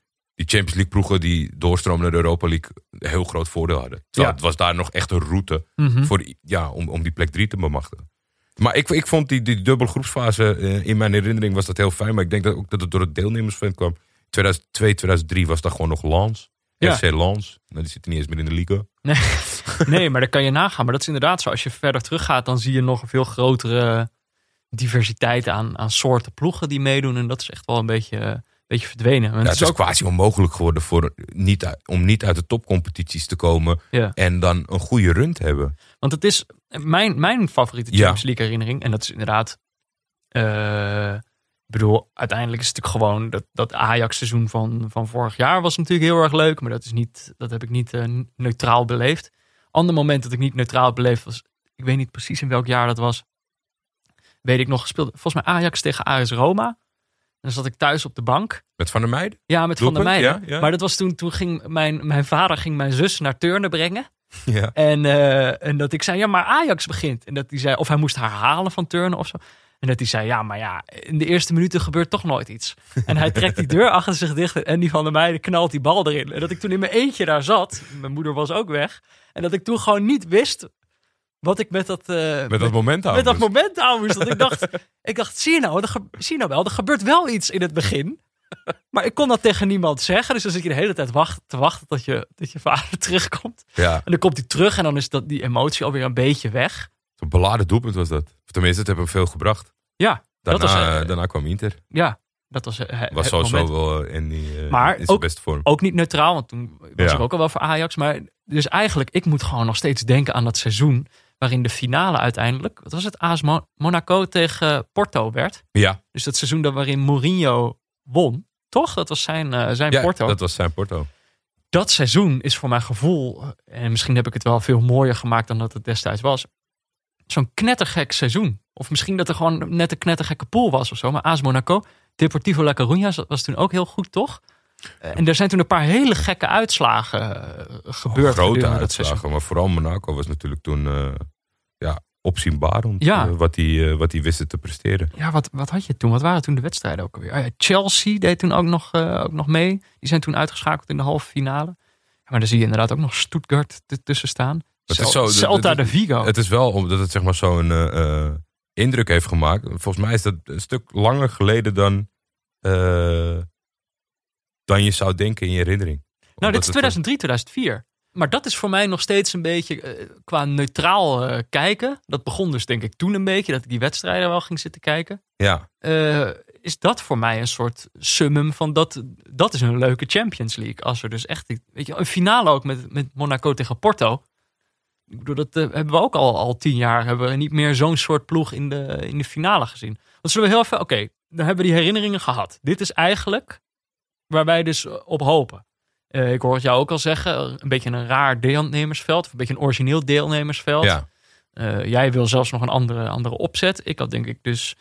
Die Champions League ploegen die doorstromen naar de Europa League. een heel groot voordeel hadden. Terwijl Ja. het was daar nog echt een route Mhm. voor, ja, om, om die plek drie te bemachtigen. Maar ik, ik vond die, die dubbel groepsfase eh, in mijn herinnering was dat heel fijn. Maar ik denk dat ook dat het door het deelnemersveld kwam. 2002, 2003 was dat gewoon nog Lans. Ja. FC Lans. Nou, die zitten niet eens meer in de Liga. Nee, maar dat kan je nagaan. Maar dat is inderdaad zo. Als je verder teruggaat, dan zie je nog een veel grotere diversiteit aan, aan soorten ploegen die meedoen. En dat is echt wel een beetje, eh, beetje verdwenen. En Ja, het het is ook, quasi onmogelijk geworden voor niet, om niet uit de topcompetities te komen. ja. En dan een goede run te hebben. Want het is mijn, mijn favoriete Ja. Champions League herinnering. En dat is inderdaad eh, Ik bedoel, uiteindelijk is het natuurlijk gewoon dat, dat Ajax-seizoen van, van vorig jaar was natuurlijk heel erg leuk. Maar dat, is niet, dat heb ik niet eh, neutraal beleefd. Ander moment dat ik niet neutraal beleefd was, ik weet niet precies in welk jaar dat was. Weet ik nog gespeeld. Volgens mij Ajax tegen AS Roma. En dan zat ik thuis op de bank. Met Van der Meijden? Ja, met Van der Meijden. ja, ja. Maar dat was toen, toen ging mijn, mijn vader ging mijn zus naar turnen brengen. Ja. En, eh, en dat ik zei, ja, maar Ajax begint. En dat hij zei, of hij moest haar halen van turnen of zo. En dat hij zei, ja, maar ja, in de eerste minuten gebeurt toch nooit iets. En hij trekt die deur achter zich dicht en die van de meiden knalt die bal erin. En dat ik toen in mijn eentje daar zat, mijn moeder was ook weg. En dat ik toen gewoon niet wist wat ik met dat, eh, Met dat moment met houden. dat moment aan moest. Want ik dacht, ik dacht zie, je nou, zie je nou wel, er gebeurt wel iets in het begin. Maar ik kon dat tegen niemand zeggen. Dus dan zit je de hele tijd wacht, te wachten tot je, dat je vader terugkomt. Ja, En dan komt hij terug en dan is dat, die emotie alweer een beetje weg. zo'n beladen doelpunt was dat. Of tenminste, het heeft hem veel gebracht. Ja, Daarna, dat was, eh, daarna kwam Inter. ja, dat was, eh, Was sowieso wel in, die, Maar in zijn ook- beste vorm. Ook niet neutraal, want toen was Ja. ik ook al wel voor Ajax. Maar dus eigenlijk, ik moet gewoon nog steeds denken aan dat seizoen... waarin de finale uiteindelijk, wat was het, AS Mo- Monaco tegen Porto werd. Ja, Dus dat seizoen dat waarin Mourinho won, toch? Dat was zijn, eh, zijn ja Porto. dat was zijn Porto. dat seizoen is voor mijn gevoel, en misschien heb ik het wel veel mooier gemaakt dan dat het destijds was, zo'n knettergek seizoen. Of misschien dat er gewoon net een knettergekke pool was of zo. Maar AS Monaco, Deportivo La Coruña was toen ook heel goed, toch? Eh, En er zijn toen een paar hele gekke uitslagen eh, gebeurd. Grote dat seizoen. uitslagen. Maar vooral Monaco was natuurlijk toen eh ja, opzienbarend. Ja. wat hij eh, wat hij wisten te presteren. Ja, wat, wat had je toen? Wat waren toen de wedstrijden ook alweer? Ja, Chelsea deed toen ook nog, ook nog mee. Die zijn toen uitgeschakeld in de halve finale. Ja, maar dan zie je inderdaad ook nog Stuttgart tussen staan. Celta de Vigo. Het is wel omdat het zeg maar zo'n indruk heeft gemaakt. Volgens mij is dat een stuk langer geleden dan, dan je zou denken in je herinnering. Nou, dit is het- 2003, 2004. Maar dat is voor mij nog steeds een beetje eh, qua neutraal eh, kijken. Dat begon dus denk ik toen een beetje, dat ik die wedstrijden wel ging zitten kijken. Ja, Eh, is dat voor mij een soort summum van dat, dat is een leuke Champions League. Als er dus echt, weet je, een finale ook met, met Monaco tegen Porto. Ik bedoel, dat hebben we ook al, al tien jaar, hebben we niet meer zo'n soort ploeg in de, in de finale gezien. Want zullen we heel even, oké, dan hebben we die herinneringen gehad. Dit is eigenlijk waar wij dus op hopen. Eh, ik hoor het jou ook al zeggen, een beetje een raar deelnemersveld, of een beetje een origineel deelnemersveld. ja. Eh, jij wil zelfs nog een andere, andere opzet. Ik had denk ik dus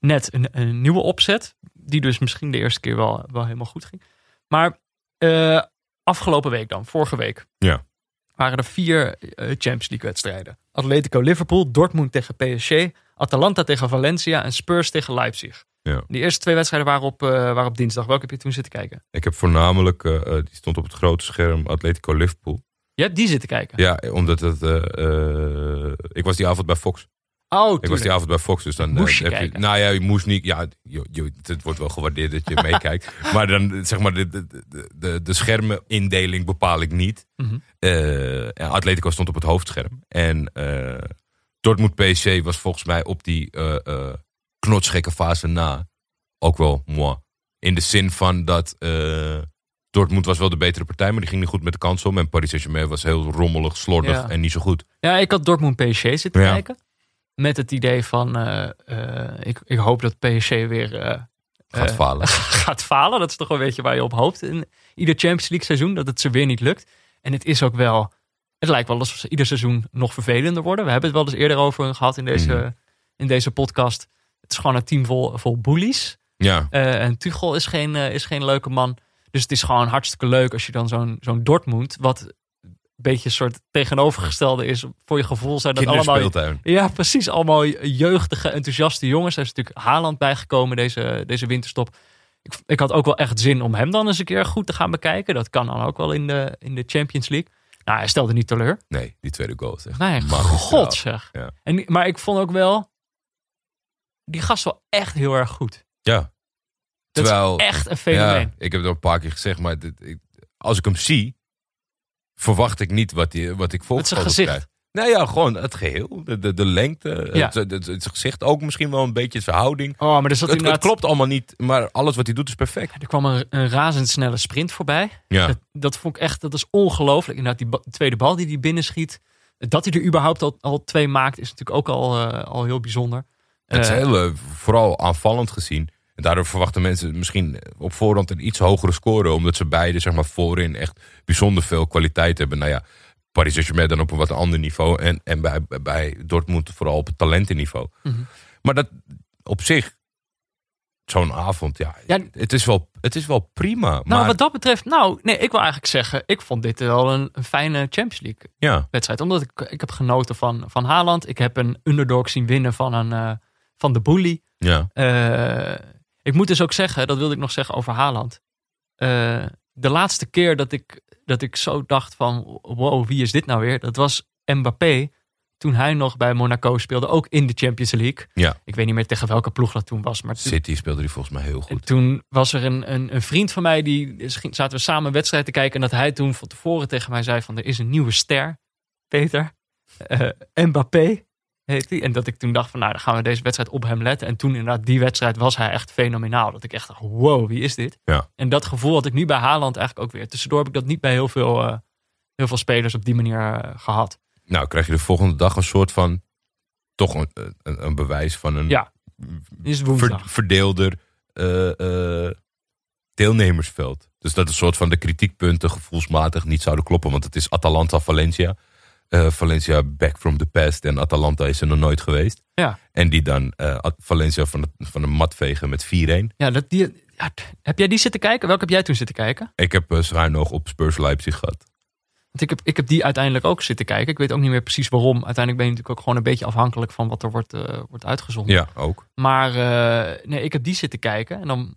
net een, een nieuwe opzet. Die dus misschien de eerste keer wel, wel helemaal goed ging. Maar eh, afgelopen week dan, vorige week. Ja. Waren er vier Champions League wedstrijden. Atletico Liverpool, Dortmund tegen PSG. Atalanta tegen Valencia en Spurs tegen Leipzig. Ja. Die eerste twee wedstrijden waren op, eh, waren op dinsdag. Welke heb je toen zitten kijken? Ik heb voornamelijk, eh, eh, die stond op het grote scherm, Atletico Liverpool. Je hebt die zitten kijken. Ja, omdat het, ik was die avond bij Fox. Oh, Ik was tuurlijk. die avond bij Fox, dus dan Moest je heb kijken. Nou ja, je moest niet. Ja, je, je- het wordt wel gewaardeerd dat je meekijkt. Maar dan zeg maar de, de, de, de, de schermenindeling bepaal ik niet. En Atletico stond op het hoofdscherm. En Dortmund PSG was volgens mij op die knotsgekke fase na ook wel moi. In de zin van dat eh, Dortmund was wel de betere partij, maar die ging niet goed met de kans om. En Paris Saint-Germain was heel rommelig, slordig Ja. en niet zo goed. Ja, ik had Dortmund PSG zitten Ja. kijken. Met het idee van, eh, eh, ik, ik hoop dat PSG weer Gaat falen. gaat falen. Dat is toch een beetje waar je op hoopt in ieder Champions League seizoen. Dat het ze weer niet lukt. En het is ook wel, het lijkt wel alsof ze ieder seizoen nog vervelender worden. We hebben het wel eens eerder over gehad in deze, Mhm. in deze podcast. Het is gewoon een team vol, vol bullies. Ja, Eh, en Tuchel is geen, eh, is geen leuke man. Dus het is gewoon hartstikke leuk als je dan zo'n zo'n Dortmund, wat een beetje een soort tegenovergestelde is, voor je gevoel zijn dat allemaal ja, precies. Allemaal jeugdige, enthousiaste jongens. Er is natuurlijk Haaland bijgekomen deze, deze winterstop. Ik, ik had ook wel echt zin om hem dan eens een keer goed te gaan bekijken. Dat kan dan ook wel in de, in de Champions League. Nou, hij stelde niet teleur. Nee, die tweede goal. Zeg. Nee, god zeg. Ja. En, maar ik vond ook wel, die gast wel echt heel erg goed. Ja. Dat Terwijl, is echt een fenomeen. ja, ik heb het al een paar keer gezegd, maar dit- ik- als ik hem zie, verwacht ik niet wat, die, wat ik volgens zijn gezicht. krijg. Nou ja, gewoon het geheel. De, de, de lengte, Ja. het, het, gezicht ook misschien wel een beetje, de verhouding. Oh, maar er zat Het, klopt allemaal niet, maar alles wat hij doet is perfect. Er kwam een, een razendsnelle sprint voorbij. Ja, Dat, dat vond ik echt, dat is ongelooflijk. Inderdaad, die tweede bal die hij binnenschiet. Dat hij er überhaupt al, al twee maakt, is natuurlijk ook al, eh, al heel bijzonder. Het is Eh, heel, eh, vooral aanvallend gezien. En daardoor verwachten mensen misschien op voorhand een iets hogere score. Omdat ze beide zeg maar, voorin echt bijzonder veel kwaliteit hebben. Nou ja, Paris Saint-Germain dan op een wat ander niveau. En, en bij, bij Dortmund vooral op het talentenniveau. Mhm. Maar dat op zich, zo'n avond, ja, Ja. het, is wel, het is wel prima. Nou, maar wat dat betreft, nou, nee, ik wil eigenlijk zeggen, ik vond dit wel een, een fijne Champions League ja, wedstrijd. Omdat ik, ik heb genoten van, van Haaland. Ik heb een underdog zien winnen van, een, eh, van de bully. ja, Eh, ik moet dus ook zeggen, dat wilde ik nog zeggen over Haaland. Eh, de laatste keer dat ik, dat ik zo dacht van, wow, wie is dit nou weer? Dat was Mbappé, toen hij nog bij Monaco speelde, ook in de Champions League. ja. Ik weet niet meer tegen welke ploeg dat toen was, maar toen, City speelde die volgens mij heel goed. toen was er een, een, een vriend van mij, die zaten we samen een wedstrijd te kijken. En dat hij toen van tevoren tegen mij zei van, er is een nieuwe ster, Peter. Eh, Mbappé heet hij. En dat ik toen dacht van, nou dan gaan we deze wedstrijd op hem letten. En toen inderdaad, die wedstrijd was hij echt fenomenaal. Dat ik echt dacht, wow, wie is dit? Ja. En dat gevoel had ik nu bij Haaland eigenlijk ook weer. Tussendoor heb ik dat niet bij heel veel, eh, heel veel spelers op die manier eh, gehad. Nou, krijg je de volgende dag een soort van, toch een, een, een bewijs van een Ja, Is ver- verdeelder eh, eh, deelnemersveld. Dus dat een soort van de kritiekpunten gevoelsmatig niet zouden kloppen. Want het is Atalanta-Valencia. Eh, Valencia back from the past. En Atalanta is er nog nooit geweest. Ja. En die dan eh, Valencia van de, van de mat vegen met 4-1. Ja, dat, die, ja, heb jij die zitten kijken? Welke heb jij toen zitten kijken? Ik heb uh, schuin nog op Spurs Leipzig gehad. Want ik heb, ik heb die uiteindelijk ook zitten kijken. Ik weet ook niet meer precies waarom. Uiteindelijk ben je natuurlijk ook gewoon een beetje afhankelijk van wat er wordt, wordt uitgezonden. Ja, ook. Maar nee, ik heb die zitten kijken. En dan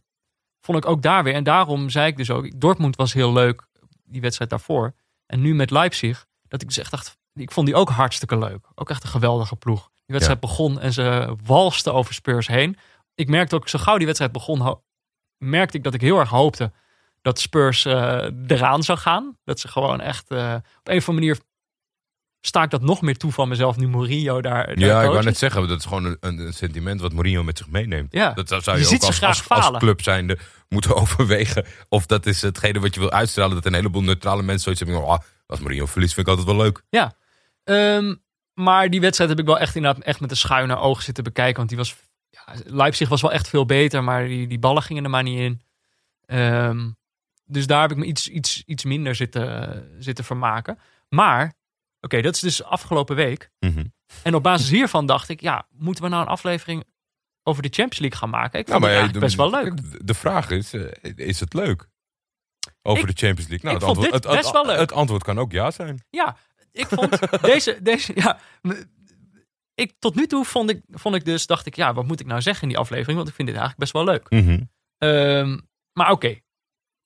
vond ik ook daar weer. En daarom zei ik dus ook. Dortmund was heel leuk, die wedstrijd daarvoor. En nu met Leipzig. Dat ik dus echt dacht. Ik vond die ook hartstikke leuk. Ook echt een geweldige ploeg. Die wedstrijd begon en ze walsten over Spurs heen. Ik merkte ook, zo gauw die wedstrijd begon, merkte ik dat ik heel erg hoopte dat Spurs eh, eraan zou gaan. Dat ze gewoon echt eh, op een of andere manier sta ik dat nog meer toe van mezelf nu Mourinho daar. daar Ja, ik wou net zeggen, dat is gewoon een, een, sentiment wat Mourinho met zich meeneemt. Ja. Dat zou, Je ook als, als, als club zijnde moeten overwegen. Of dat is hetgene wat je wil uitstralen. Dat een heleboel neutrale mensen zoiets hebben. Oh, als Mourinho verliest vind ik altijd wel leuk. Ja. Ehm, maar die wedstrijd heb ik wel echt inderdaad echt met een schuine oog zitten bekijken. Want die was. Ja, Leipzig was wel echt veel beter, maar die, die ballen gingen er maar niet in. Ehm, dus daar heb ik me iets, iets, iets minder zitten, zitten vermaken. Maar, oké, dat is dus afgelopen week. Mhm. En op basis hiervan dacht ik, ja, moeten we nou een aflevering over de Champions League gaan maken? Ik vond het eigenlijk best wel leuk. de- vraag is, eh, is het leuk? Over Ik- de Champions League. Nou, het, antwoord, het, het- best wel leuk. het antwoord kan ook ja zijn. Ja, ik vond deze, deze ja, ik, tot nu toe vond ik, vond ik dus, dacht ik, ja, wat moet ik nou zeggen in die aflevering? Want ik vind dit eigenlijk best wel leuk. Mhm. Ehm, maar oké,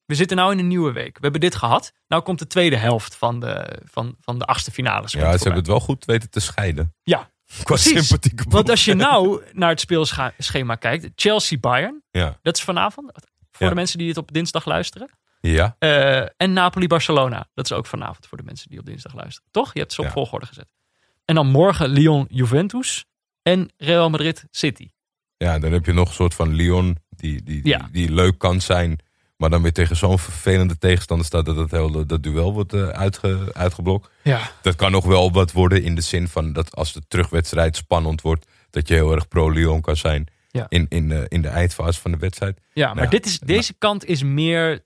we zitten nou in een nieuwe week. We hebben dit gehad. Nou komt de tweede helft van de, van, van de achtste finales. Ja, ze hebben het wel goed weten te scheiden. Ja, Qua sympathieke Want als je nou naar het speelschema kijkt, Chelsea-Bayern, Ja. dat is vanavond. Voor Ja. de mensen die het op dinsdag luisteren. Ja. Eh, en Napoli-Barcelona. Dat is ook vanavond voor de mensen die op dinsdag luisteren. Toch? Je hebt ze op Ja. volgorde gezet. En dan morgen Lyon-Juventus en Real Madrid-City. Ja, dan heb je nog een soort van Lyon die, die, Ja. die, die leuk kan zijn. Maar dan weer tegen zo'n vervelende tegenstander staat dat het hele, dat duel wordt eh, uitge, uitgeblokt. Ja. Dat kan nog wel wat worden in de zin van dat als de terugwedstrijd spannend wordt, dat je heel erg pro-Lyon kan zijn Ja. in, in, de, in de eindfase van de wedstrijd. Ja, maar Nou, dit is, deze kant is meer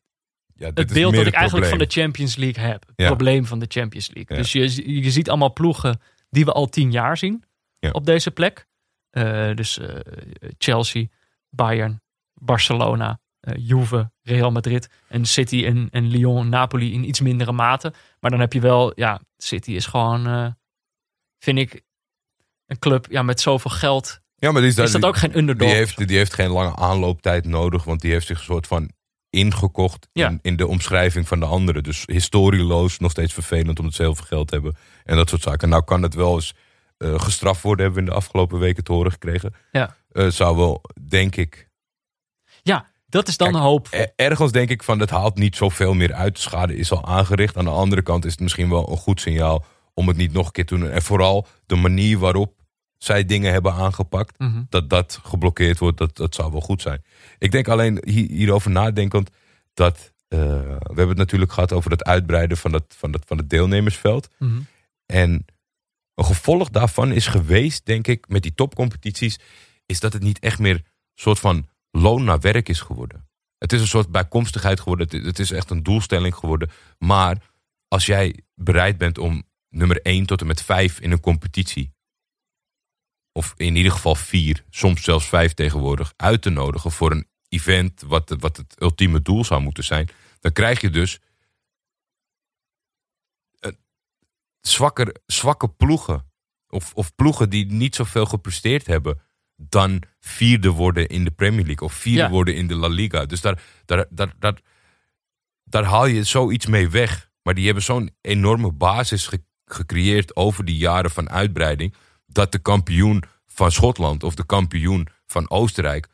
Ja, dit het beeld dat ik eigenlijk van de Champions League heb. Het Ja. probleem van de Champions League. Dus je, je ziet allemaal ploegen die we al tien jaar zien op deze plek. Eh, dus eh, Chelsea, Bayern, Barcelona, eh, Juve, Real Madrid en City en, en Lyon, Napoli in iets mindere mate. Maar dan heb je wel, ja, City is gewoon, vind ik, een club ja, met zoveel geld. Ja, maar die is, Is dat ook geen underdog? Die heeft, die heeft geen lange aanlooptijd nodig, want die heeft zich een soort van ingekocht Ja. in, in de omschrijving van de anderen. Dus historieloos, nog steeds vervelend omdat ze heel veel geld hebben en dat soort zaken. Nou kan het wel eens eh, gestraft worden, hebben we in de afgelopen weken te horen gekregen. Ja. Eh, zou wel, denk ik, Ja, dat is dan Kijk, een hoop. er- ergens denk ik van, dat haalt niet zoveel meer uit. De schade is al aangericht. Aan de andere kant is het misschien wel een goed signaal om het niet nog een keer te doen. En vooral de manier waarop zij dingen hebben aangepakt, Mhm. dat dat geblokkeerd wordt, dat, dat zou wel goed zijn. Ik denk alleen hier, hierover nadenkend dat, eh, we hebben het natuurlijk gehad over het uitbreiden van, dat, van, dat, van het deelnemersveld. Mhm. En een gevolg daarvan is geweest, denk ik, met die topcompetities, is dat het niet echt meer soort van loon naar werk is geworden. Het is een soort bijkomstigheid geworden. Het- Het is echt een doelstelling geworden. Maar als jij bereid bent om nummer 1 tot en met 5 in een competitie. Of in ieder geval 4, soms zelfs 5 tegenwoordig, uit te nodigen voor een event wat, wat het ultieme doel zou moeten zijn. Dan krijg je dus een zwakker, zwakke ploegen. Of, of ploegen die niet zoveel gepresteerd hebben dan vierde worden in de Premier League of vierde Ja. worden in de La Liga. Dus daar, daar, daar, daar, daar haal je zoiets mee weg. Maar die hebben zo'n enorme basis ge- gecreëerd over die jaren van uitbreiding. Dat de kampioen van Schotland of de kampioen van Oostenrijk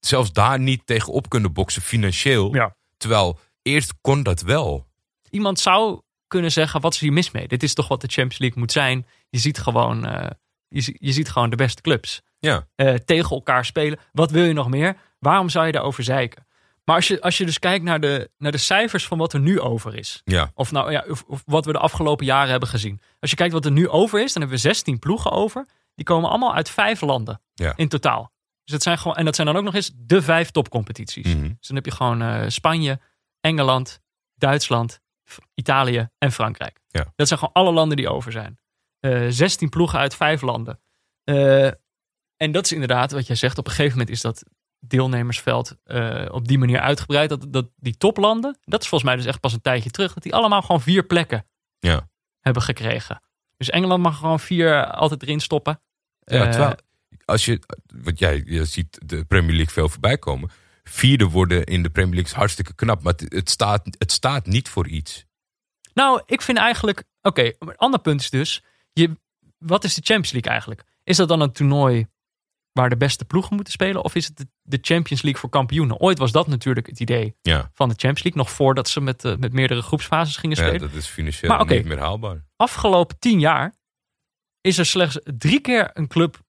zelfs daar niet tegenop kunnen boksen financieel. Ja. Terwijl eerst kon dat wel. Iemand zou kunnen zeggen, wat is hier mis mee? Dit is toch wat de Champions League moet zijn? Je ziet gewoon, eh, je, zie- je ziet gewoon de beste clubs Ja, eh, tegen elkaar spelen. Wat wil je nog meer? Waarom zou je daarover zeiken? Maar als je, als je dus kijkt naar de, naar de cijfers van wat er nu over is. ja, Of, nou, ja, of, of wat we de afgelopen jaren hebben gezien. Als je kijkt wat er nu over is, dan hebben we 16 ploegen over. Die komen allemaal uit vijf landen ja. in totaal. Dus dat zijn gewoon, en dat zijn dan ook nog eens de vijf topcompetities. Mhm. Dus dan heb je gewoon eh, Spanje, Engeland, Duitsland, Italië en Frankrijk. Ja. Dat zijn gewoon alle landen die over zijn. Eh 16 ploegen uit vijf landen. Eh, en dat is inderdaad wat jij zegt. Op een gegeven moment is dat deelnemersveld eh, op die manier uitgebreid. Dat, dat die toplanden, dat is volgens mij dus echt pas een tijdje terug. Dat die allemaal gewoon vier plekken Ja. hebben gekregen. Dus Engeland mag gewoon vier altijd erin stoppen. Ja, Eh, terwijl, als je, wat jij je ziet de Premier League veel voorbij komen. Vierde worden in de Premier League is hartstikke knap, maar het, het, staat, het staat niet voor iets. Nou, ik vind eigenlijk. Oké, een ander punt is dus. Je, wat is de Champions League eigenlijk? Is dat dan een toernooi waar de beste ploegen moeten spelen? Of is het de, Champions League voor kampioenen? Ooit was dat natuurlijk het idee Ja, van de Champions League. Nog voordat ze met, eh, met meerdere groepsfases gingen ja spelen. dat is financieel Maar niet meer haalbaar. Afgelopen tien jaar is er slechts drie keer een club.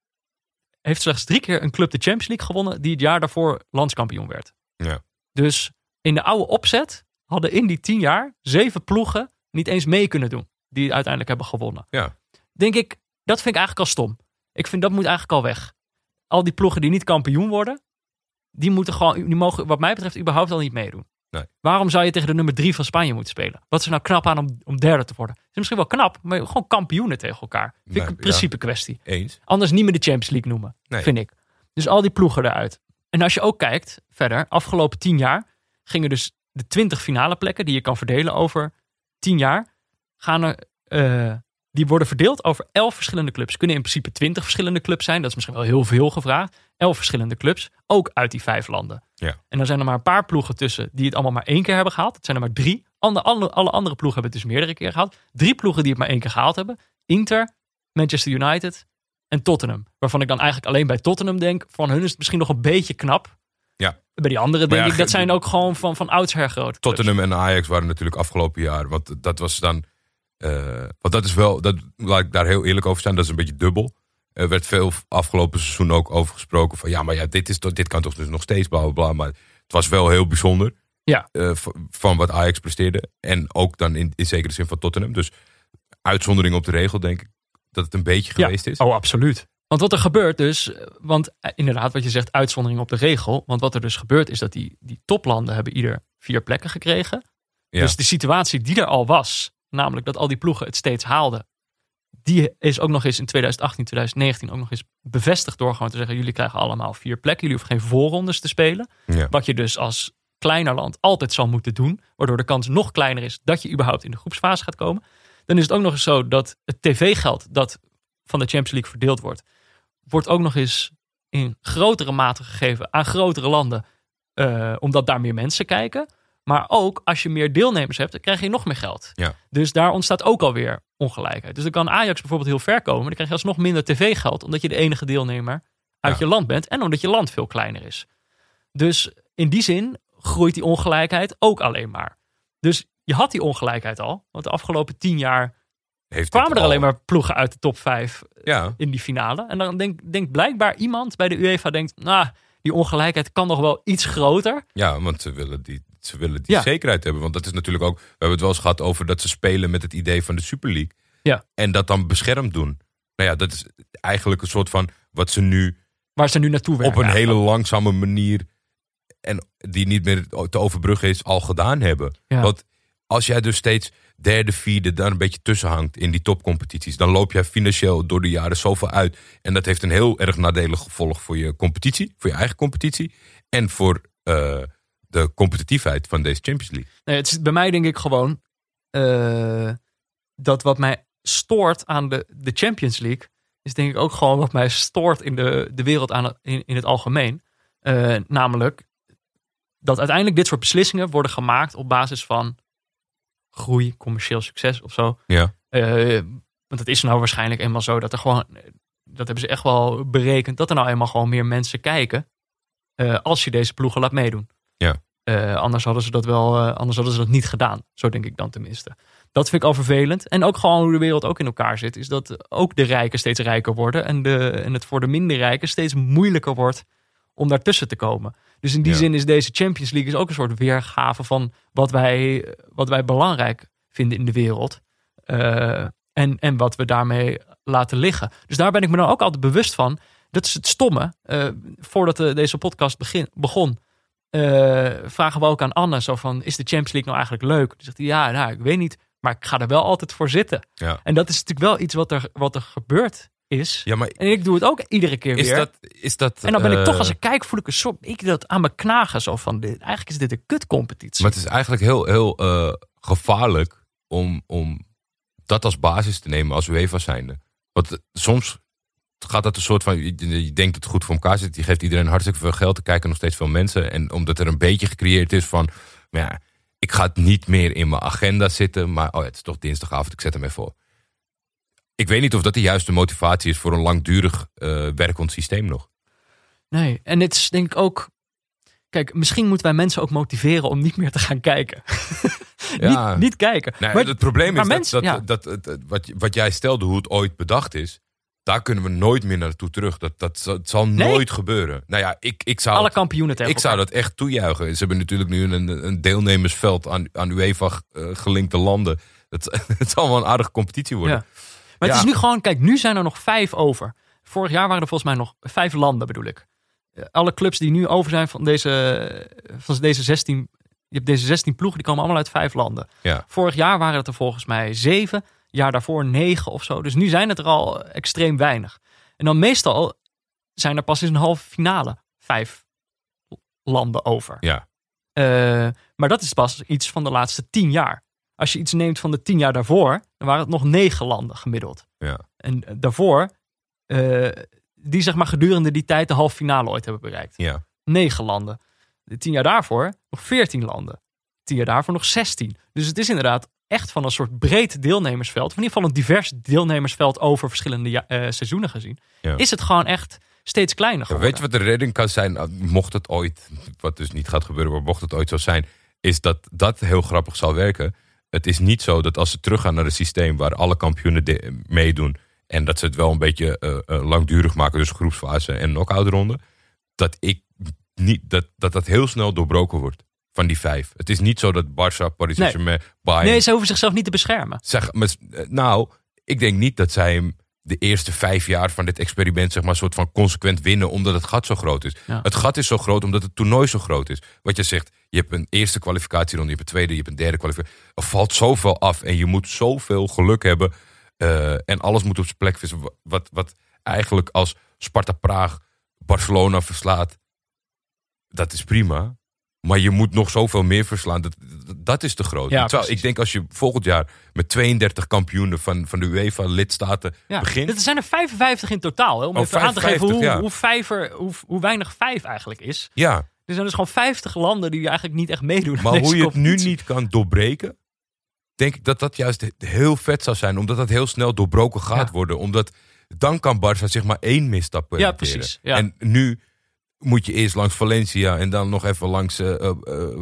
Heeft slechts drie keer een club de Champions League gewonnen. die het jaar daarvoor landskampioen werd. Ja. Dus in de oude opzet hadden in die tien jaar zeven ploegen niet eens mee kunnen doen. Die uiteindelijk hebben gewonnen. Ja. Denk ik, dat vind ik eigenlijk al stom. Ik vind dat moet eigenlijk al weg. Al die ploegen die niet kampioen worden, die moeten gewoon, die mogen wat mij betreft überhaupt al niet meedoen. Nee. Waarom zou je tegen de nummer drie van Spanje moeten spelen? Wat is er nou knap aan om, om derde te worden? Het is misschien wel knap, maar gewoon kampioenen tegen elkaar. Vind Nee, ik een ja. principe kwestie. Eens? Anders niet meer de Champions League noemen, Nee. vind ik. Dus al die ploegen eruit. En als je ook kijkt verder, afgelopen tien jaar gingen dus de twintig finale plekken die je kan verdelen over tien jaar, gaan er, eh, die worden verdeeld over elf verschillende clubs. Kunnen in principe twintig verschillende clubs zijn. Dat is misschien wel heel veel gevraagd. Elf verschillende clubs, ook uit die vijf landen. Ja. En dan zijn er maar een paar ploegen tussen die het allemaal maar één keer hebben gehaald. Het zijn er maar drie. Alle, alle, alle andere ploegen hebben het dus meerdere keer gehaald. Drie ploegen die het maar één keer gehaald hebben. Inter, Manchester United en Tottenham. Waarvan ik dan eigenlijk alleen bij Tottenham denk, van hun is het misschien nog een beetje knap. Ja. Bij die anderen denk ja, ik, dat zijn ook gewoon van, van oudsher clubs. Tottenham en Ajax waren natuurlijk afgelopen jaar. Want dat was dan. Eh, want dat is wel. Dat, laat ik daar heel eerlijk over zijn. Dat is een beetje dubbel. Er werd veel afgelopen seizoen ook over gesproken. Van ja, maar ja, dit, is, toch- dit kan toch dus nog steeds bla bla bla. Maar het was wel heel bijzonder. Ja. eh, van wat Ajax presteerde. En ook dan in, in zekere zin van Tottenham. Dus uitzondering op de regel, denk ik. Dat het een beetje Ja. geweest is. Oh, absoluut. Want wat er gebeurt dus, want eh, inderdaad wat je zegt, uitzondering op de regel. Want wat er dus gebeurt is dat die, die toplanden hebben ieder vier plekken gekregen. Ja. Dus de situatie die er al was, namelijk dat al die ploegen het steeds haalden. Die is ook nog eens in 2018, 2019 ook nog eens bevestigd door gewoon te zeggen, jullie krijgen allemaal vier plekken. Jullie hoeven geen voorrondes te spelen. Ja. Wat je dus als kleiner land altijd zal moeten doen. Waardoor de kans nog kleiner is dat je überhaupt in de groepsfase gaat komen. Dan is het ook nog eens zo dat het tv-geld dat van de Champions League verdeeld wordt. Wordt ook nog eens in grotere mate gegeven aan grotere landen. eh, omdat daar meer mensen kijken. Maar ook als je meer deelnemers hebt, dan krijg je nog meer geld. Ja. Dus daar ontstaat ook alweer ongelijkheid. Dus dan kan Ajax bijvoorbeeld heel ver komen. Dan krijg je alsnog minder tv-geld. Omdat je de enige deelnemer uit Ja. je land bent. En omdat je land veel kleiner is. Dus in die zin groeit die ongelijkheid ook alleen maar. Dus je had die ongelijkheid al. Want de afgelopen tien jaar Heeft kwamen er al- alleen maar ploegen uit de top vijf Ja, in die finale. En dan denkt denk blijkbaar iemand bij de UEFA denkt... Nou, die ongelijkheid kan nog wel iets groter. Ja, want ze willen die, ze willen die Ja. zekerheid hebben. Want dat is natuurlijk ook. We hebben het wel eens gehad over dat ze spelen met het idee van de Super League. Ja. En dat dan beschermd doen. Nou ja, dat is eigenlijk een soort van wat ze nu waar ze nu naartoe werken. op een hele langzame manier en die niet meer te overbruggen is, al gedaan hebben. Ja. Want als jij dus steeds derde, vierde, daar een beetje tussen hangt in die topcompetities, dan loop jij financieel door de jaren zoveel uit. En dat heeft een heel erg nadelig gevolg voor je competitie, voor je eigen competitie en voor eh, de competitiefheid van deze Champions League. Nee, het is bij mij denk ik gewoon eh, dat wat mij stoort aan de, de Champions League, is denk ik ook gewoon wat mij stoort in de, de wereld aan, in, in het algemeen. Eh, namelijk dat uiteindelijk dit soort beslissingen worden gemaakt op basis van groei, commercieel succes of zo. Ja. Eh, want het is nou waarschijnlijk eenmaal zo dat er gewoon, dat hebben ze echt wel berekend, dat er nou eenmaal gewoon meer mensen kijken als je deze ploegen laat meedoen. Ja. Eh, anders hadden ze dat wel, eh, anders hadden ze dat niet gedaan. Zo denk ik dan tenminste. Dat vind ik al vervelend. En ook gewoon hoe de wereld ook in elkaar zit, is dat ook de rijken steeds rijker worden en, de, en het voor de minder rijken steeds moeilijker wordt om daartussen te komen. Dus in die Ja. zin is deze Champions League is ook een soort weergave van wat wij, wat wij belangrijk vinden in de wereld. Eh, en, en wat we daarmee laten liggen. Dus daar ben ik me dan ook altijd bewust van. Dat is het stomme. Voordat de- deze podcast begin, begon, eh, vragen we ook aan Anne zo van, is de Champions League nou eigenlijk leuk? Zegt hij, ja, nou, ik weet niet, maar ik ga er wel altijd voor zitten. Ja. En dat is natuurlijk wel iets wat er, wat er gebeurd is. Ja, maar En ik doe het ook iedere keer is weer. dat, is dat... en dan ben ik eh, toch, als ik kijk, voel ik een soort, ik dat aan me knagen zo van, dit, eigenlijk is dit een kutcompetitie. Maar het is eigenlijk heel, heel eh, gevaarlijk om, om dat als basis te nemen als UEFA zijnde. Want eh, soms gaat dat een soort van, je, je denkt dat het goed voor elkaar zit. Je geeft iedereen hartstikke veel geld, er kijken nog steeds veel mensen. En omdat er een beetje gecreëerd is van, maar ja, ik ga het niet meer in mijn agenda zitten. Maar oh ja, het is toch dinsdagavond, ik zet hem even voor. Ik weet niet of dat de juiste motivatie is voor een langdurig eh werkend systeem nog. Nee, en het is denk ik ook. Kijk, misschien moeten wij mensen ook motiveren om niet meer te gaan kijken. Ja. niet, niet kijken. Nee, maar, het probleem maar is mensen- dat, ja. dat, dat, dat- wat, wat jij stelde, hoe het ooit bedacht is, daar kunnen we nooit meer naartoe terug. Dat, dat, zal- het zal Nee? nooit gebeuren. Nou ja, ik, ik, zou, alle kampioenen tegen ik zou dat echt toejuichen. Ze hebben natuurlijk nu een, een deelnemersveld aan, aan UEFA eh, gelinkte landen. Het, het zal wel een aardige competitie worden. Ja. Maar het is nu gewoon, kijk, nu zijn er nog vijf over. Vorig jaar waren er volgens mij nog vijf landen, bedoel ik. Eh, Alle clubs die nu over zijn van deze, van deze 16. Je hebt deze 16 ploegen, die komen allemaal uit vijf landen. Ja. Vorig jaar waren het er volgens mij zeven. Jaar daarvoor negen of zo. Dus nu zijn het er al extreem weinig. En dan meestal zijn er pas in een halve finale vijf landen over. Ja. Eh, maar dat is pas iets van de laatste tien jaar. Als je iets neemt van de tien jaar daarvoor, dan waren het nog negen landen gemiddeld. Ja. En eh, daarvoor, eh, die zeg maar gedurende die tijd de halve finale ooit hebben bereikt. Ja. Negen landen. De tien jaar daarvoor nog veertien landen. Tien jaar daarvoor nog zestien. Dus het is inderdaad echt van een soort breed deelnemersveld. Of in ieder geval een divers deelnemersveld over verschillende ja- eh, seizoenen gezien. Ja. Is het gewoon echt steeds kleiner geworden. weet je wat de redding kan zijn? Nou, Mocht het ooit, wat dus niet gaat gebeuren, maar mocht het ooit zo zijn, is dat dat heel grappig zal werken. Het is niet zo dat als ze teruggaan naar een systeem waar alle kampioenen de- meedoen en dat ze het wel een beetje eh, eh, langdurig maken, dus groepsfase en knock-out ronde, dat ik niet dat, dat dat heel snel doorbroken wordt van die vijf. Het is niet zo dat Barça, Paris Nee. Saint-Germain, Bayern Nee, ze hoeven zichzelf niet te beschermen. zeg, maar, eh, nou, ik denk niet dat zij hem de eerste vijf jaar van dit experiment zeg maar soort van consequent winnen omdat het gat zo groot is. Ja. Het gat is zo groot omdat het toernooi zo groot is. Wat je zegt, je hebt een eerste kwalificatieronde, je hebt een tweede, je hebt een derde kwalificatie. Er valt zoveel af en je moet zoveel geluk hebben eh, en alles moet op zijn plek vissen. Wat, wat, wat eigenlijk als Sparta Praag Barcelona verslaat, dat is prima. Maar je moet nog zoveel meer verslaan. Dat, dat- is te groot. Ja, Terwijl ik denk als je volgend jaar met 32 kampioenen van, van de UEFA-lidstaten Ja. begint. Er zijn er 55 in totaal. Hè, om Oh, even aan te geven 55, hoe, ja. hoe, vijver, hoe, hoe weinig vijf eigenlijk is. Ja, Er zijn dus gewoon 50 landen die eigenlijk niet echt meedoen. maar hoe je het nu niet kan doorbreken, denk ik dat dat juist heel vet zou zijn. Omdat dat heel snel doorbroken gaat Ja. worden. Omdat dan kan Barça zich maar één misstap Ja, permitteren. precies, ja. En nu moet je eerst langs Valencia en dan nog even langs eh, eh,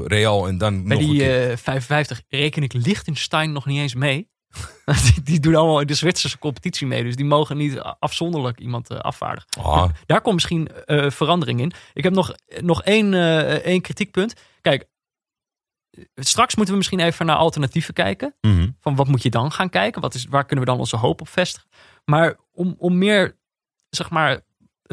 Real en dan Bij nog een die keer. eh 55 reken ik Liechtenstein nog niet eens mee. die, die doen allemaal in de Zwitserse competitie mee. Dus die mogen niet afzonderlijk iemand afvaardigen. Ah, Daar komt misschien verandering in. Ik heb nog, nog één, één kritiekpunt. Kijk, straks moeten we misschien even naar alternatieven kijken. mhm. Van wat moet je dan gaan kijken? Wat is, waar kunnen we dan onze hoop op vestigen? Maar om, om meer, zeg maar,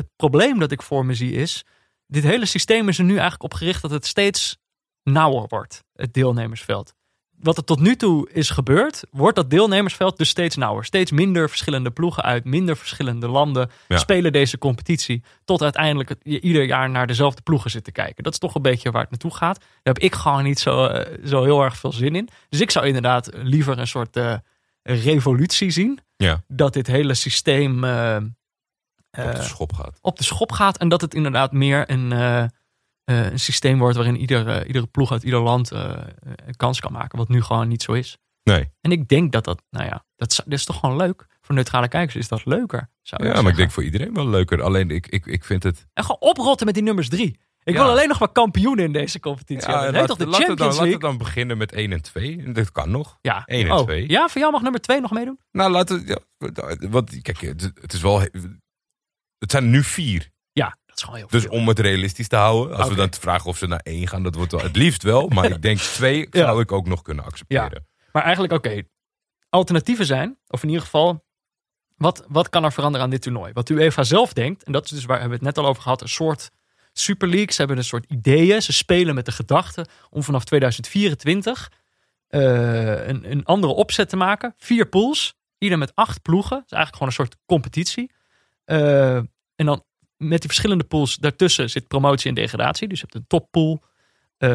het probleem dat ik voor me zie is, dit hele systeem is er nu eigenlijk op gericht dat het steeds nauwer wordt, het deelnemersveld. Wat er tot nu toe is gebeurd, wordt dat deelnemersveld dus steeds nauwer. Steeds minder verschillende ploegen uit minder verschillende landen Ja. spelen deze competitie. Tot uiteindelijk het, je ieder jaar naar dezelfde ploegen zit te kijken. Dat is toch een beetje waar het naartoe gaat. Daar heb ik gewoon niet zo, eh, zo heel erg veel zin in. Dus ik zou inderdaad liever een soort eh, revolutie zien. Ja. Dat dit hele systeem eh, op de eh, schop gaat. op de schop gaat. En dat het inderdaad meer een, eh, eh, een systeem wordt waarin ieder, iedere ploeg uit ieder land een kans kan maken. Wat nu gewoon niet zo is. Nee. En ik denk dat dat, nou ja, dat, is- dat is toch gewoon leuk. Voor neutrale kijkers is dat leuker. Zou Ja, maar ik denk voor iedereen wel leuker. Alleen ik, ik, ik vind het... En gewoon oprotten met die nummers drie. Ik Ja. wil alleen nog maar kampioenen in deze competitie. Ja, laat- toch de laten we dan, laten we dan beginnen met 1 en 2. Dat kan nog. Ja. één en oh. twee. Ja, voor jou mag nummer twee nog meedoen? Nou, laten we... Ja, want kijk, het, het is wel... Het zijn nu vier. Ja, dat is gewoon heel Dus veel. om het realistisch te houden. Als we dan vragen of ze naar één gaan, dat wordt wel het liefst wel. Maar ik denk twee Ja. zou ik ook nog kunnen accepteren. Maar eigenlijk, oké, alternatieven zijn, of in ieder geval, wat, wat kan er veranderen aan dit toernooi? Wat UEFA zelf denkt, en dat is dus waar hebben we het net al over gehad, een soort Super League. Ze hebben een soort ideeën. Ze spelen met de gedachte om vanaf 2024 eh, een, een andere opzet te maken. Vier pools, ieder met acht ploegen. Dat is eigenlijk gewoon een soort competitie. Eh, en dan met die verschillende pools daartussen zit promotie en degradatie. Dus je hebt een toppool. Eh,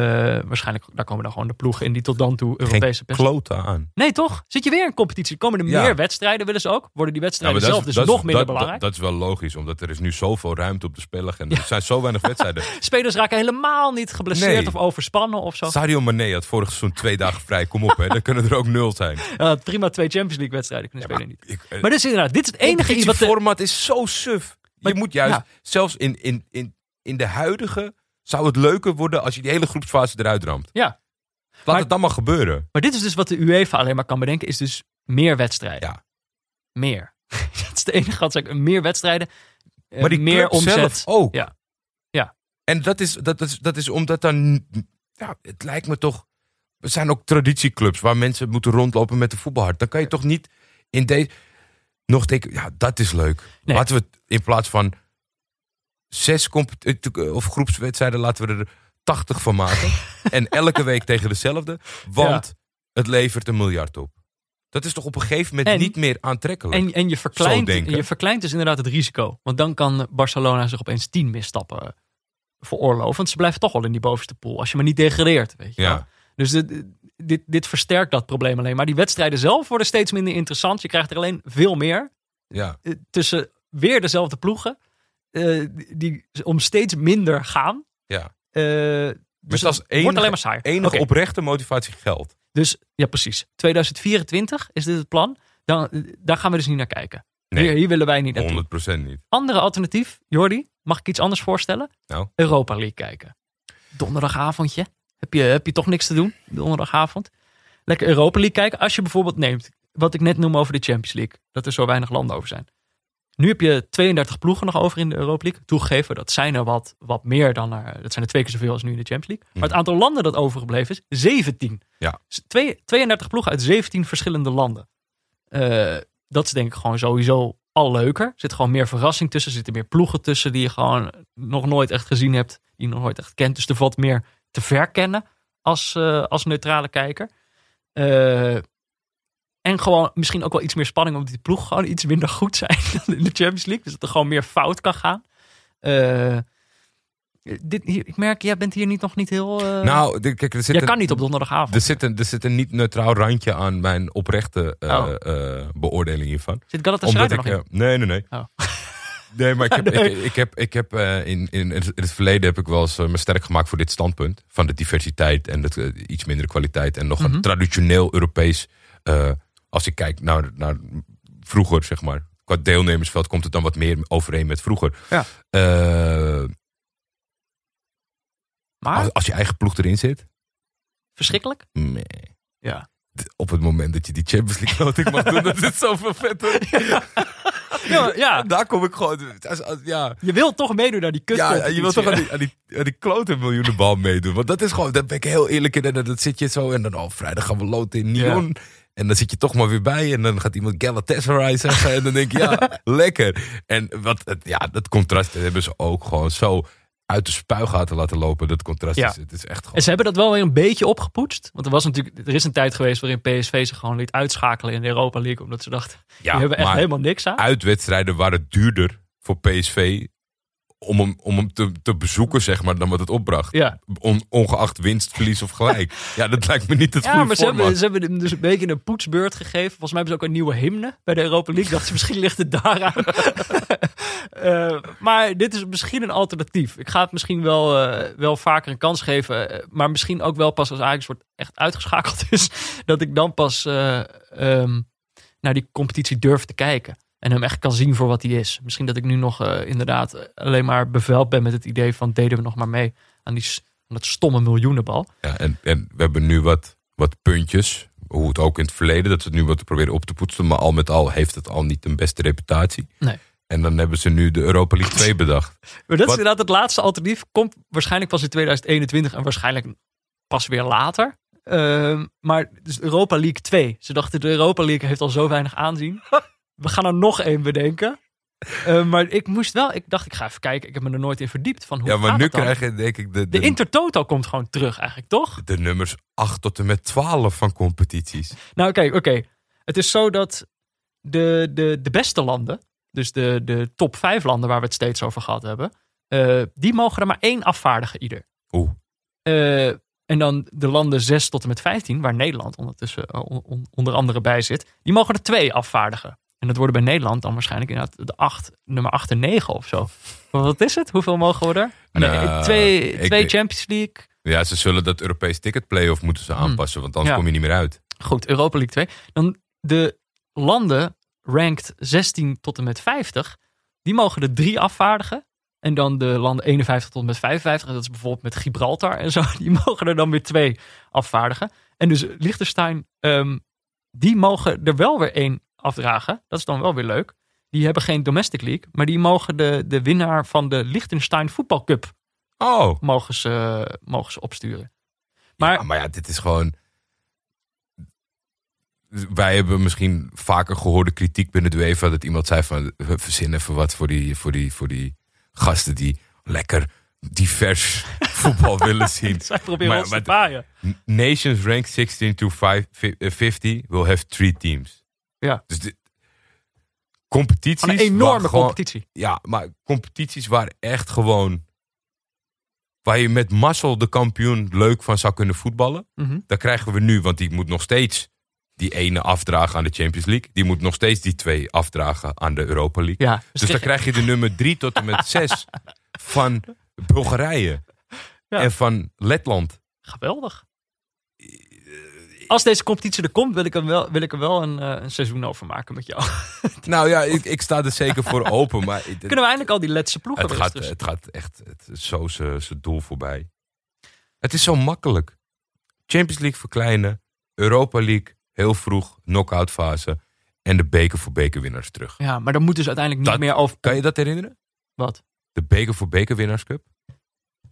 waarschijnlijk, daar komen dan gewoon de ploegen in die tot dan toe Europese Geen aan. Nee, toch? Zit je weer in competitie? Komen er Ja. meer wedstrijden, willen ze ook? Worden die Ja, wedstrijden zelf dus nog is- minder dat, belangrijk? Dat, dat is wel logisch, omdat er is nu zoveel ruimte op de spelagenda. Er zijn zo weinig wedstrijden. Spelers raken helemaal niet geblesseerd Nee. of overspannen of zo. Sadio Mane had vorig seizoen twee dagen vrij. Kom op, hè. Dan kunnen er ook nul zijn. Ja, prima twee Champions League wedstrijden kunnen spelen niet. Ik, eh, Maar dit is inderdaad, dit is het enige iets wat... de- format is zo suf. Maar- je moet juist, ja. zelfs in, in, in, in de huidige, zou het leuker worden als je die hele groepsfase eruit ramt. Ja, Laat Maar- het dan maar gebeuren. maar dit is dus wat de UEFA alleen maar kan bedenken, is dus meer wedstrijden. Ja. Meer. dat is de enige wat ik meer wedstrijden, eh, Maar die meer omzet. zelf ook. Ja. Ja. En dat is, dat is, dat is omdat dan, ja, het lijkt me toch, er zijn ook traditieclubs waar mensen moeten rondlopen met de voetbalhart. Dan kan je toch niet in deze, nog denken, ja, dat is leuk. Nee. Laten we het in plaats van zes compet- eh, of groepswedstrijden, laten we er 80 van maken. en elke week tegen dezelfde, want het levert een miljard op. Dat is toch op een gegeven moment En- niet meer aantrekkelijk. En, en je, verkleint, je verkleint dus inderdaad het risico. Want dan kan Barcelona zich opeens tien misstappen veroorloven. Want ze blijven toch wel in die bovenste pool. Als je maar niet degradeert, weet je wel. Dus dit, dit, dit versterkt dat probleem alleen. Maar die wedstrijden zelf worden steeds minder interessant. Je krijgt er alleen veel meer ja. eh, tussen weer dezelfde ploegen. Eh, die om steeds minder gaan. Ja. Eh, Dus als het enige, wordt alleen maar saai. enige oprechte motivatie geld. Dus ja, precies. 2024 is dit het plan. Dan, daar gaan we dus niet naar kijken. Nee. Hier, hier willen wij niet naartoe. 100% niet. Andere alternatief, Jordi, mag ik iets anders voorstellen? Nou? Europa League kijken. Donderdagavondje. Heb je, heb je toch niks te doen? Donderdagavond. Lekker Europa League kijken. Als je bijvoorbeeld neemt, wat ik net noem over de Champions League. Dat er zo weinig landen over zijn. Nu heb je 32 ploegen nog over in de Europa League. Toegegeven, dat zijn er wat, wat meer dan er. Dat zijn er twee keer zoveel als nu in de Champions League. Maar het aantal landen dat overgebleven is, 17. Ja. Dus twee- 32 ploegen uit 17 verschillende landen. Eh, dat is denk ik gewoon sowieso al leuker. Er zit gewoon meer verrassing tussen. Er zitten meer ploegen tussen die je gewoon nog nooit echt gezien hebt. Die je nog nooit echt kent. Dus er valt meer te verkennen als, eh, als neutrale kijker. Eh, en gewoon misschien ook wel iets meer spanning. Omdat die ploeg gewoon iets minder goed zijn dan in de Champions League. Dus dat er gewoon meer fout kan gaan. Eh, dit, hier, ik merk, jij bent hier niet, nog niet heel... eh, Nou, de- kijk, er zit jij een, kan niet op donderdagavond. er zit, een, er zit een niet neutraal randje aan mijn oprechte eh, Oh. beoordeling hiervan. Zit Galatasaray er nog nee, nee, nee. Oh. Nee, maar ik heb, Nee. Ik, ik heb, ik heb in, in, in het verleden heb ik wel eens me sterk gemaakt voor dit standpunt. Van de diversiteit en de eh, iets mindere kwaliteit. En nog Mhm. een traditioneel Europees. Als ik kijk naar, naar vroeger, zeg maar. Qua deelnemersveld komt het dan wat meer overeen met vroeger. Ja. Eh, Maar, als, als je eigen ploeg erin zit. verschrikkelijk. Nee. Ja. Op het moment dat je die Champions League loting mag doen, dat is het zoveel vetter. Ja, ja, Daar kom ik gewoon. als- als- Ja, je wilt toch meedoen naar die kut. ja, je wilt toch aan die, aan die, aan die klote miljoenenbal meedoen. Want dat is gewoon, daar ben ik heel eerlijk in. En dan zit je zo en dan, oh, vrijdag gaan we loten in Nyon. En dan zit je toch maar weer bij. En dan gaat iemand Galatasaray zeggen. En dan denk je, ja, lekker. En wat, het- ja, dat contrast hebben ze ook gewoon zo uit de spuigaten laten lopen. Dat contrast Ja. is, het is echt gewoon... En ze hebben dat wel weer een beetje opgepoetst. Want er, was natuurlijk, er is een tijd geweest waarin PSV zich gewoon liet uitschakelen in de Europa League. Omdat ze dachten, Ja, die hebben echt helemaal niks aan. uitwedstrijden waren duurder voor PSV om hem, om hem te, te bezoeken, zeg maar, dan wat het opbracht. Ja, On- ongeacht winst, verlies of gelijk. ja, dat lijkt me niet het ja goede maar ze format. hebben, ze hebben hem dus een beetje een poetsbeurt gegeven. Volgens mij hebben ze ook een nieuwe hymne bij de Europa League. Dacht ze, misschien ligt het daaraan. Eh, maar dit is misschien een alternatief. Ik ga het misschien wel, eh, wel vaker een kans geven. eh, maar misschien ook wel pas als Ajax wordt echt uitgeschakeld is. Dat ik dan pas eh, ehm, naar die competitie durf te kijken. En hem echt kan zien voor wat hij is. Misschien dat ik nu nog eh, inderdaad eh, alleen maar beveld ben met het idee van deden we nog maar mee aan, die, aan dat stomme miljoenenbal. Ja, en, en we hebben nu wat, wat puntjes. Hoe het ook in het verleden, dat ze het nu wat proberen op te poetsen. Maar al met al heeft het al niet een beste reputatie. Nee. En dan hebben ze nu de Europa League 2 bedacht. Maar dat Wat- is inderdaad het laatste alternatief. Komt waarschijnlijk pas in 2021 en waarschijnlijk pas weer later. Ehm, maar dus Europa League 2. Ze dachten de Europa League heeft al zo weinig aanzien. We gaan er nog één bedenken. Eh, maar ik moest wel, ik dacht ik ga even kijken. Ik heb me er nooit in verdiept van hoe Ja, maar nu krijg je denk ik de, De de, Intertoto komt gewoon terug eigenlijk, toch? de nummers 8 tot en met 12 van competities. Nou oké, oké. Het is zo dat de, de, de beste landen, dus de, de top 5 landen waar we het steeds over gehad hebben, eh, die mogen er maar één afvaardigen ieder. Oeh. Eh, en dan de landen 6 tot en met 15, waar Nederland ondertussen on- on- onder andere bij zit, die mogen er twee afvaardigen. En dat worden bij Nederland dan waarschijnlijk inderdaad de 8, nummer 8 en 9 of zo. Wat is het? Hoeveel mogen we er? Nee, Nou, twee, ik- twee Champions League. Ja, ze zullen dat Europees ticket play-off moeten ze aanpassen. Want anders Hmm. Ja. kom je niet meer uit. Goed, Europa League 2. Dan de landen ranked 16 tot en met 50, die mogen er drie afvaardigen. En dan de landen 51 tot en met 55, en dat is bijvoorbeeld met Gibraltar en zo, die mogen er dan weer twee afvaardigen. En dus Liechtenstein, ehm, die mogen er wel weer één afdragen. Dat is dan wel weer leuk. Die hebben geen domestic league, maar die mogen de, de winnaar van de Liechtenstein Voetbal Cup Oh, mogen ze, mogen ze opsturen. maar, Maar maar ja, dit is gewoon... Wij hebben misschien vaker gehoorde kritiek binnen de UEFA... dat iemand zei van, verzin even wat voor die, voor die, voor die gasten... die lekker divers voetbal willen zien. zij proberen Maar- ons maar- te paaien. Nations ranked 16 to 5 50 will have three teams. Ja. Dus dit, competities... Een enorme gewoon- competitie. Ja, maar competities waar echt gewoon... Waar je met mazzel de kampioen leuk van zou kunnen voetballen. Mhm. Dat krijgen we nu, want die moet nog steeds die ene afdragen aan de Champions League. Die moet nog steeds die twee afdragen aan de Europa League. Ja, Dus dan krijg je de nummer drie tot en met zes van Bulgarije. Ja. En van Letland. Geweldig. Als deze competitie er komt, wil ik er wel, wil ik er wel een, eh, een seizoen over maken met jou. Nou ja, ik, ik sta er zeker voor open. Maar het, Kunnen we eindelijk al die letse ploegen het, gaat, het gaat echt het is zo zijn doel voorbij. Het is zo makkelijk. Champions League verkleinen. Europa League heel vroeg. Knockout fase. En de beker voor bekerwinnaars terug. Ja, maar dan moet dus uiteindelijk niet Dat- meer over... Kan je dat herinneren? Wat? De beker voor bekerwinnaars cup?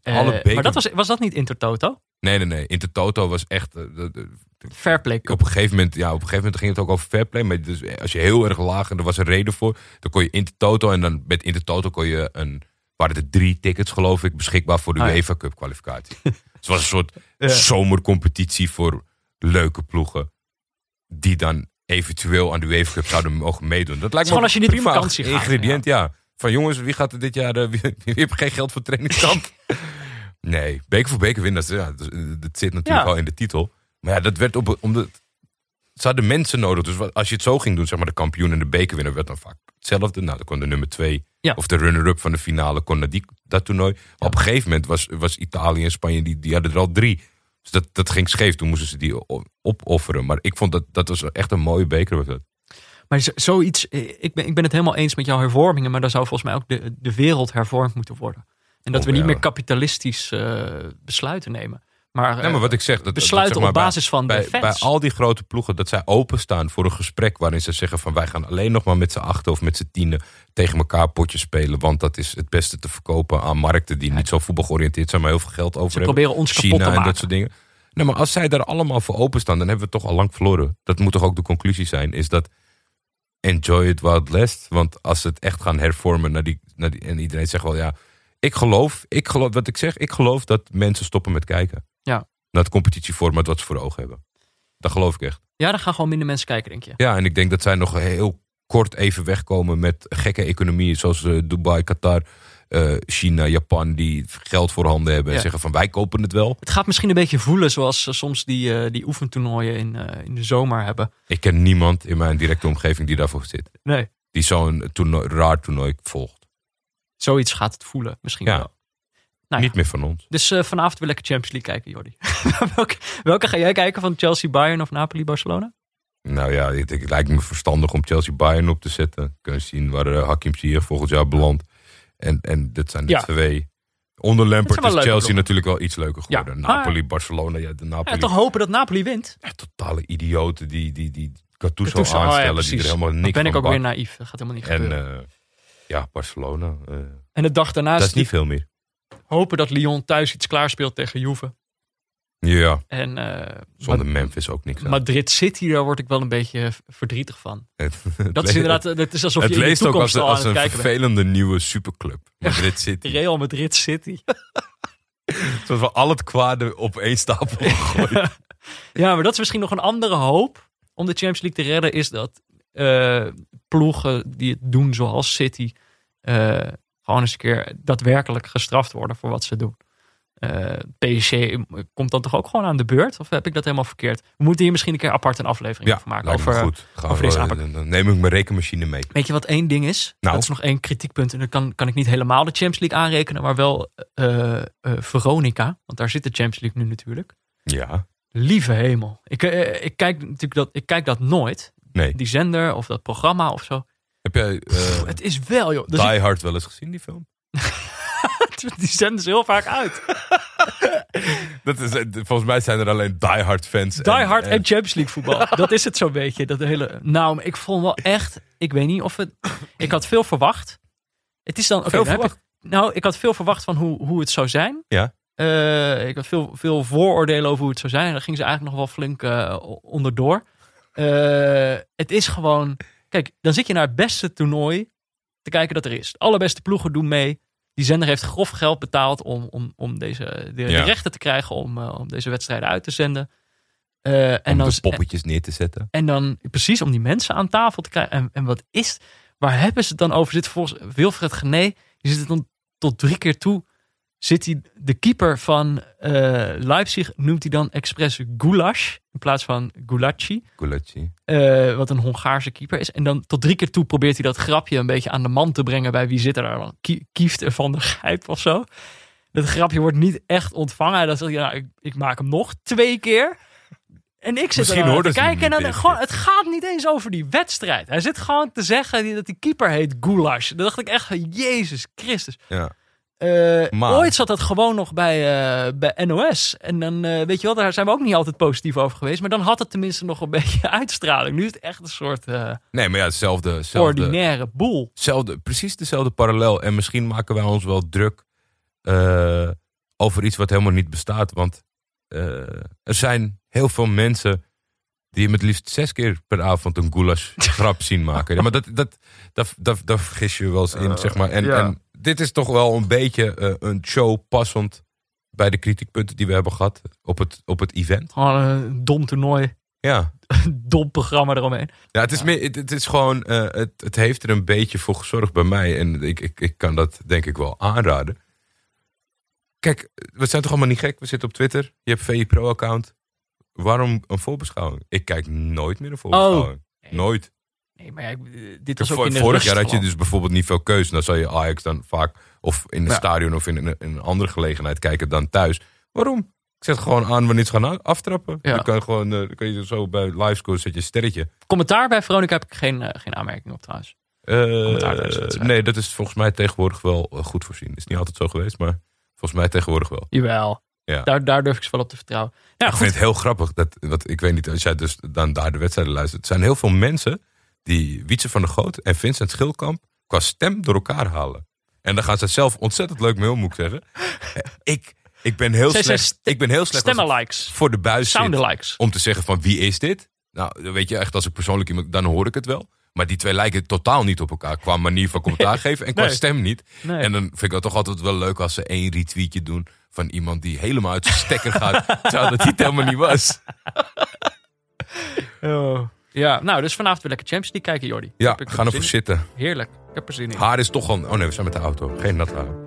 Eh, alle beker- Maar dat was, was dat niet Intertoto? Nee, nee, nee. Intertoto was echt... eh, de- de- Fairplay Cup. op een gegeven moment, ja, op een gegeven moment ging het ook over fair play. Maar dus als je heel erg laag en er was een reden voor, dan kon je Intertoto en dan met Intertoto kon je een, waren er drie tickets geloof ik beschikbaar voor de Ah, ja. UEFA Cup kwalificatie. dus het was een soort Ja. zomercompetitie voor leuke ploegen die dan eventueel aan de UEFA Cup zouden mogen meedoen. Dat lijkt me gewoon als je niet op vakantie gaat, ingrediënt, ja. Van jongens, wie gaat er dit jaar, eh, wie, wie heeft geen geld voor trainingskamp? Nee, beker voor beker winnen, dat, ja, zit natuurlijk al in de titel. Maar ja, dat werd op, om de, ze hadden mensen nodig. Dus als je het zo ging doen, zeg maar de kampioen en de bekerwinnaar werd dan vaak hetzelfde. Nou, dan kon de nummer twee Ja. of de runner-up van de finale kon naar die, dat toernooi. Maar op een gegeven moment was, was Italië en Spanje, die, die hadden er al drie. Dus dat, dat ging scheef. Toen moesten ze die opofferen. Maar ik vond dat, dat was echt een mooie beker. Maar zo- zoiets, eh, ik ben, ik ben het helemaal eens met jouw hervormingen, maar dan zou volgens mij ook de, de wereld hervormd moeten worden. En dat Oh, we niet ja. meer kapitalistisch eh, besluiten nemen. Maar, Nee, eh, maar wat ik zeg, dat, dat, besluiten zeg maar, op basis van bij, de fans. bij al die grote ploegen, dat zij openstaan voor een gesprek waarin ze zeggen van wij gaan alleen nog maar met z'n achten of met z'n tienen tegen elkaar potjes spelen. Want dat is het beste te verkopen aan markten die niet zo voetbal georiënteerd zijn, maar heel veel geld over Ze hebben. proberen ons kapot China te en maken. dat soort dingen. Nee, maar als zij daar allemaal voor openstaan, dan hebben we het toch al lang verloren. Dat moet toch ook de conclusie zijn, is dat enjoy it while it lasts. Want als ze het echt gaan hervormen naar die, naar die, en iedereen zegt wel ja, ik geloof, ik geloof, wat ik zeg, ik geloof dat mensen stoppen met kijken. Ja. Naar het competitieformat wat ze voor ogen hebben. Dat geloof ik echt. Ja, dan gaan gewoon minder mensen kijken, denk je. Ja, en ik denk dat zij nog heel kort even wegkomen met gekke economieën zoals eh, Dubai, Qatar, eh, China, Japan, die geld voor handen hebben en Ja. zeggen van wij kopen het wel. Het gaat misschien een beetje voelen zoals eh, soms die, die oefentoernooien in, in de zomer hebben. Ik ken niemand in mijn directe omgeving die daarvoor zit. Nee, Die zo'n toernooi, raar toernooi volgt. Zoiets gaat het voelen misschien Ja. wel. Nou ja. Niet meer van ons. Dus eh, vanavond wil ik Champions League kijken, Jordi. welke, welke ga jij kijken van Chelsea, Bayern of Napoli, Barcelona? Nou ja, het, het lijkt me verstandig om Chelsea Bayern op te zetten. Kun je zien waar eh, Hakim Ziyech volgend jaar belandt. En, en dit zijn de Ja. twee. Onder Lampert is leuke Chelsea natuurlijk wel iets leuker geworden. Napoli, Barcelona. Ja, de Napoli. Ja, toch hopen dat Napoli wint. Ja, totale idioten die, die, die Gattuso, Gattuso, oh aanstellen. die er helemaal Dan niks ben ik ook weer naïef. Dat gaat helemaal niet En gebeuren. Ja, Barcelona. eh, en de dag daarna dat is niet het veel meer. hopen dat Lyon thuis iets klaarspeelt tegen Juve. Ja, En eh, zonder Memphis ook niks aan. Madrid City, daar word ik wel een beetje verdrietig van. Het- het Dat is inderdaad, dat is alsof Het je in de leest ook als, een- als het bent. vervelende nieuwe superclub. Madrid City. Real Madrid City. Zoals we al het kwade op één stapel gooien. Ja, maar dat is misschien nog een andere hoop om de Champions League te redden. Is dat ploegen die het doen zoals City eh, gewoon eens een keer daadwerkelijk gestraft worden voor wat ze doen. Eh PSG komt dan toch ook gewoon aan de beurt? Of heb ik dat helemaal verkeerd? We moeten hier misschien een keer apart een aflevering Ja, over maken. Over, goed. Gaan over we- deze aanpak. dan- neem ik mijn rekenmachine mee. Weet je wat één ding is? Nou? Dat is nog één kritiekpunt. En dan kan, kan ik niet helemaal de Champions League aanrekenen. Maar wel eh, eh, Veronica. Want daar zit de Champions League nu natuurlijk. Ja, Lieve hemel. Ik, eh, ik, kijk, natuurlijk dat, ik kijk dat nooit. Nee. Die zender of dat programma of zo. Heb jij eh, Het is wel, joh. Dus Die Hard wel eens gezien, die film? ik- die zenden ze heel vaak uit. Dat is, eh, volgens mij zijn er alleen Die Hard fans. Die Hard en Champions League voetbal. Dat is het zo'n beetje. Dat hele, nou, maar ik vond wel echt... Ik weet niet of het... Ik had veel verwacht. Het is dan... oké, Veel dan heb verwacht? ik- nou, ik had veel verwacht van hoe, hoe het zou zijn. Ja. Eh, ik had veel, veel vooroordelen over hoe het zou zijn. En daar gingen ze eigenlijk nog wel flink eh, onderdoor. Eh, het is gewoon... Kijk, dan zit je naar het beste toernooi te kijken dat er is. De allerbeste ploegen doen mee. Die zender heeft grof geld betaald om, om, om deze, de, rechten te krijgen om, eh, om deze wedstrijden uit te zenden. Eh, en, Om dan, de poppetjes neer te zetten. en dan precies om die mensen aan tafel te krijgen. En, en wat is, waar hebben ze het dan over? Zit volgens Wilfred Gené, die zit het dan tot drie keer toe. Zit hij, de keeper van eh, Leipzig noemt hij dan expres Gulasch in plaats van Gulacsi. Gulaci. Eh, wat een Hongaarse keeper is. En dan tot drie keer toe probeert hij dat grapje een beetje aan de man te brengen bij wie zit er daar dan? Kie- Kieft er van de Gijp of zo. Dat grapje wordt niet echt ontvangen. En dan zegt hij, nou, ik, ik maak hem nog twee keer. En ik zit Misschien er te kijken en dan gewoon, het gaat niet eens over die wedstrijd. Hij zit gewoon te zeggen dat die keeper heet Goulash. Dan dacht ik echt, Jezus Christus. Ja. Eh, Maar- Ooit zat dat gewoon nog bij, eh, bij NOS. En dan, eh, weet je wel, daar zijn we ook niet altijd positief over geweest. Maar dan had het tenminste nog een beetje uitstraling. Nu is het echt een soort eh, Nee, maar ja, hetzelfde. hetzelfde ordinaire boel. Hetzelfde, precies dezelfde parallel. En misschien maken wij ons wel druk eh, over iets wat helemaal niet bestaat. Want eh, er zijn heel veel mensen die met liefst zes keer per avond een goulash grap zien maken. Ja, maar dat, dat, dat, dat, dat vergis je wel eens in, zeg maar. En, ja. en dit is toch wel een beetje eh, een show passend bij de kritiekpunten die we hebben gehad op het, op het event. Gewoon een dom toernooi, Ja, dom programma eromheen. ja, het is, meer, het, het is gewoon, eh, het, het heeft er een beetje voor gezorgd bij mij. En ik, ik, ik kan dat denk ik wel aanraden. Kijk, we zijn toch allemaal niet gek? We zitten op Twitter. Je hebt VI Pro-account. Waarom een voorbeschouwing? Ik kijk nooit meer een voorbeschouwing. Nooit. Nee, maar ja, eh, dit was ook Vor- in de vorig rust jaar had je dus bijvoorbeeld niet veel keuze. Dan zou je Ajax dan vaak of in Ja. stadion of in een, in een andere gelegenheid kijken dan thuis. Waarom? Ik zet gewoon aan wanneer ze gaan aftrappen. Ja. Dan kan, je gewoon, eh, dan kan je zo bij livescore zet je een sterretje. Commentaar bij Veronica heb ik geen, eh, geen aanmerking op trouwens. Eh, nee, dat is volgens mij tegenwoordig wel eh, goed voorzien. Is niet altijd zo geweest, maar volgens mij tegenwoordig wel. Jawel, Ja. daar, daar durf ik ze wel op te vertrouwen. Ja, ik goed. vind het heel grappig dat, wat, ik weet niet, als jij dus dan daar de wedstrijden luistert. Er zijn heel veel mensen die Wietse van der Goot en Vincent Schildkamp qua stem door elkaar halen. En daar gaan ze zelf ontzettend leuk mee om, moet ik zeggen. Eh, ik, Ik ben heel Zij slecht, ik ben heel slecht Stemmenlikes. voor de buis zit om te zeggen van wie is dit? Nou, weet je, echt als ik persoonlijk iemand, dan hoor ik het wel. Maar die twee lijken totaal niet op elkaar qua manier van commentaar geven en qua Nee. stem niet. Nee. En dan vind ik het toch altijd wel leuk als ze één retweetje doen van iemand die helemaal uit zijn stekker gaat. terwijl dat hij het helemaal niet was. Oh. Ja, nou, dus vanavond weer lekker Champions League kijken, Jordi. Ja, Heb ik ga ervoor zitten. Heerlijk. Ik heb er zin in. Haar is toch gewoon. Oh nee, we zijn met de auto. Geen nat haar.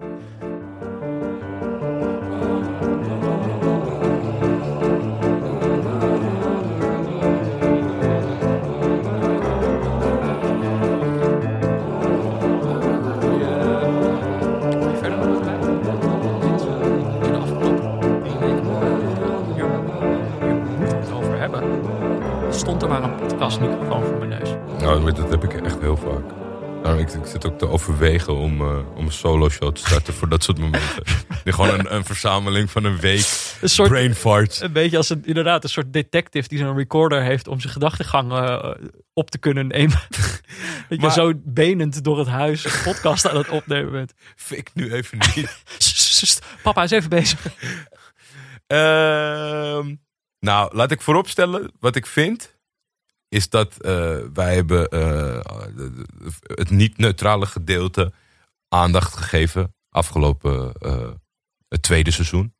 Nou, maar dat heb ik echt heel vaak. Nou, ik, ik zit ook te overwegen om, eh, om een solo show te starten voor dat soort momenten. Gewoon een, een verzameling van een week Een soort, brain farts. een beetje als een, inderdaad een soort detective die zo'n recorder heeft om zijn gedachtegang eh, op te kunnen nemen. dat je zo benend door het huis een podcast aan het opnemen bent. Fik nu even niet. Papa is even bezig. Ehm, nou, laat ik vooropstellen wat ik vind. Is dat eh, wij hebben eh, het niet-neutrale gedeelte aandacht gegeven. Afgelopen eh, het tweede seizoen.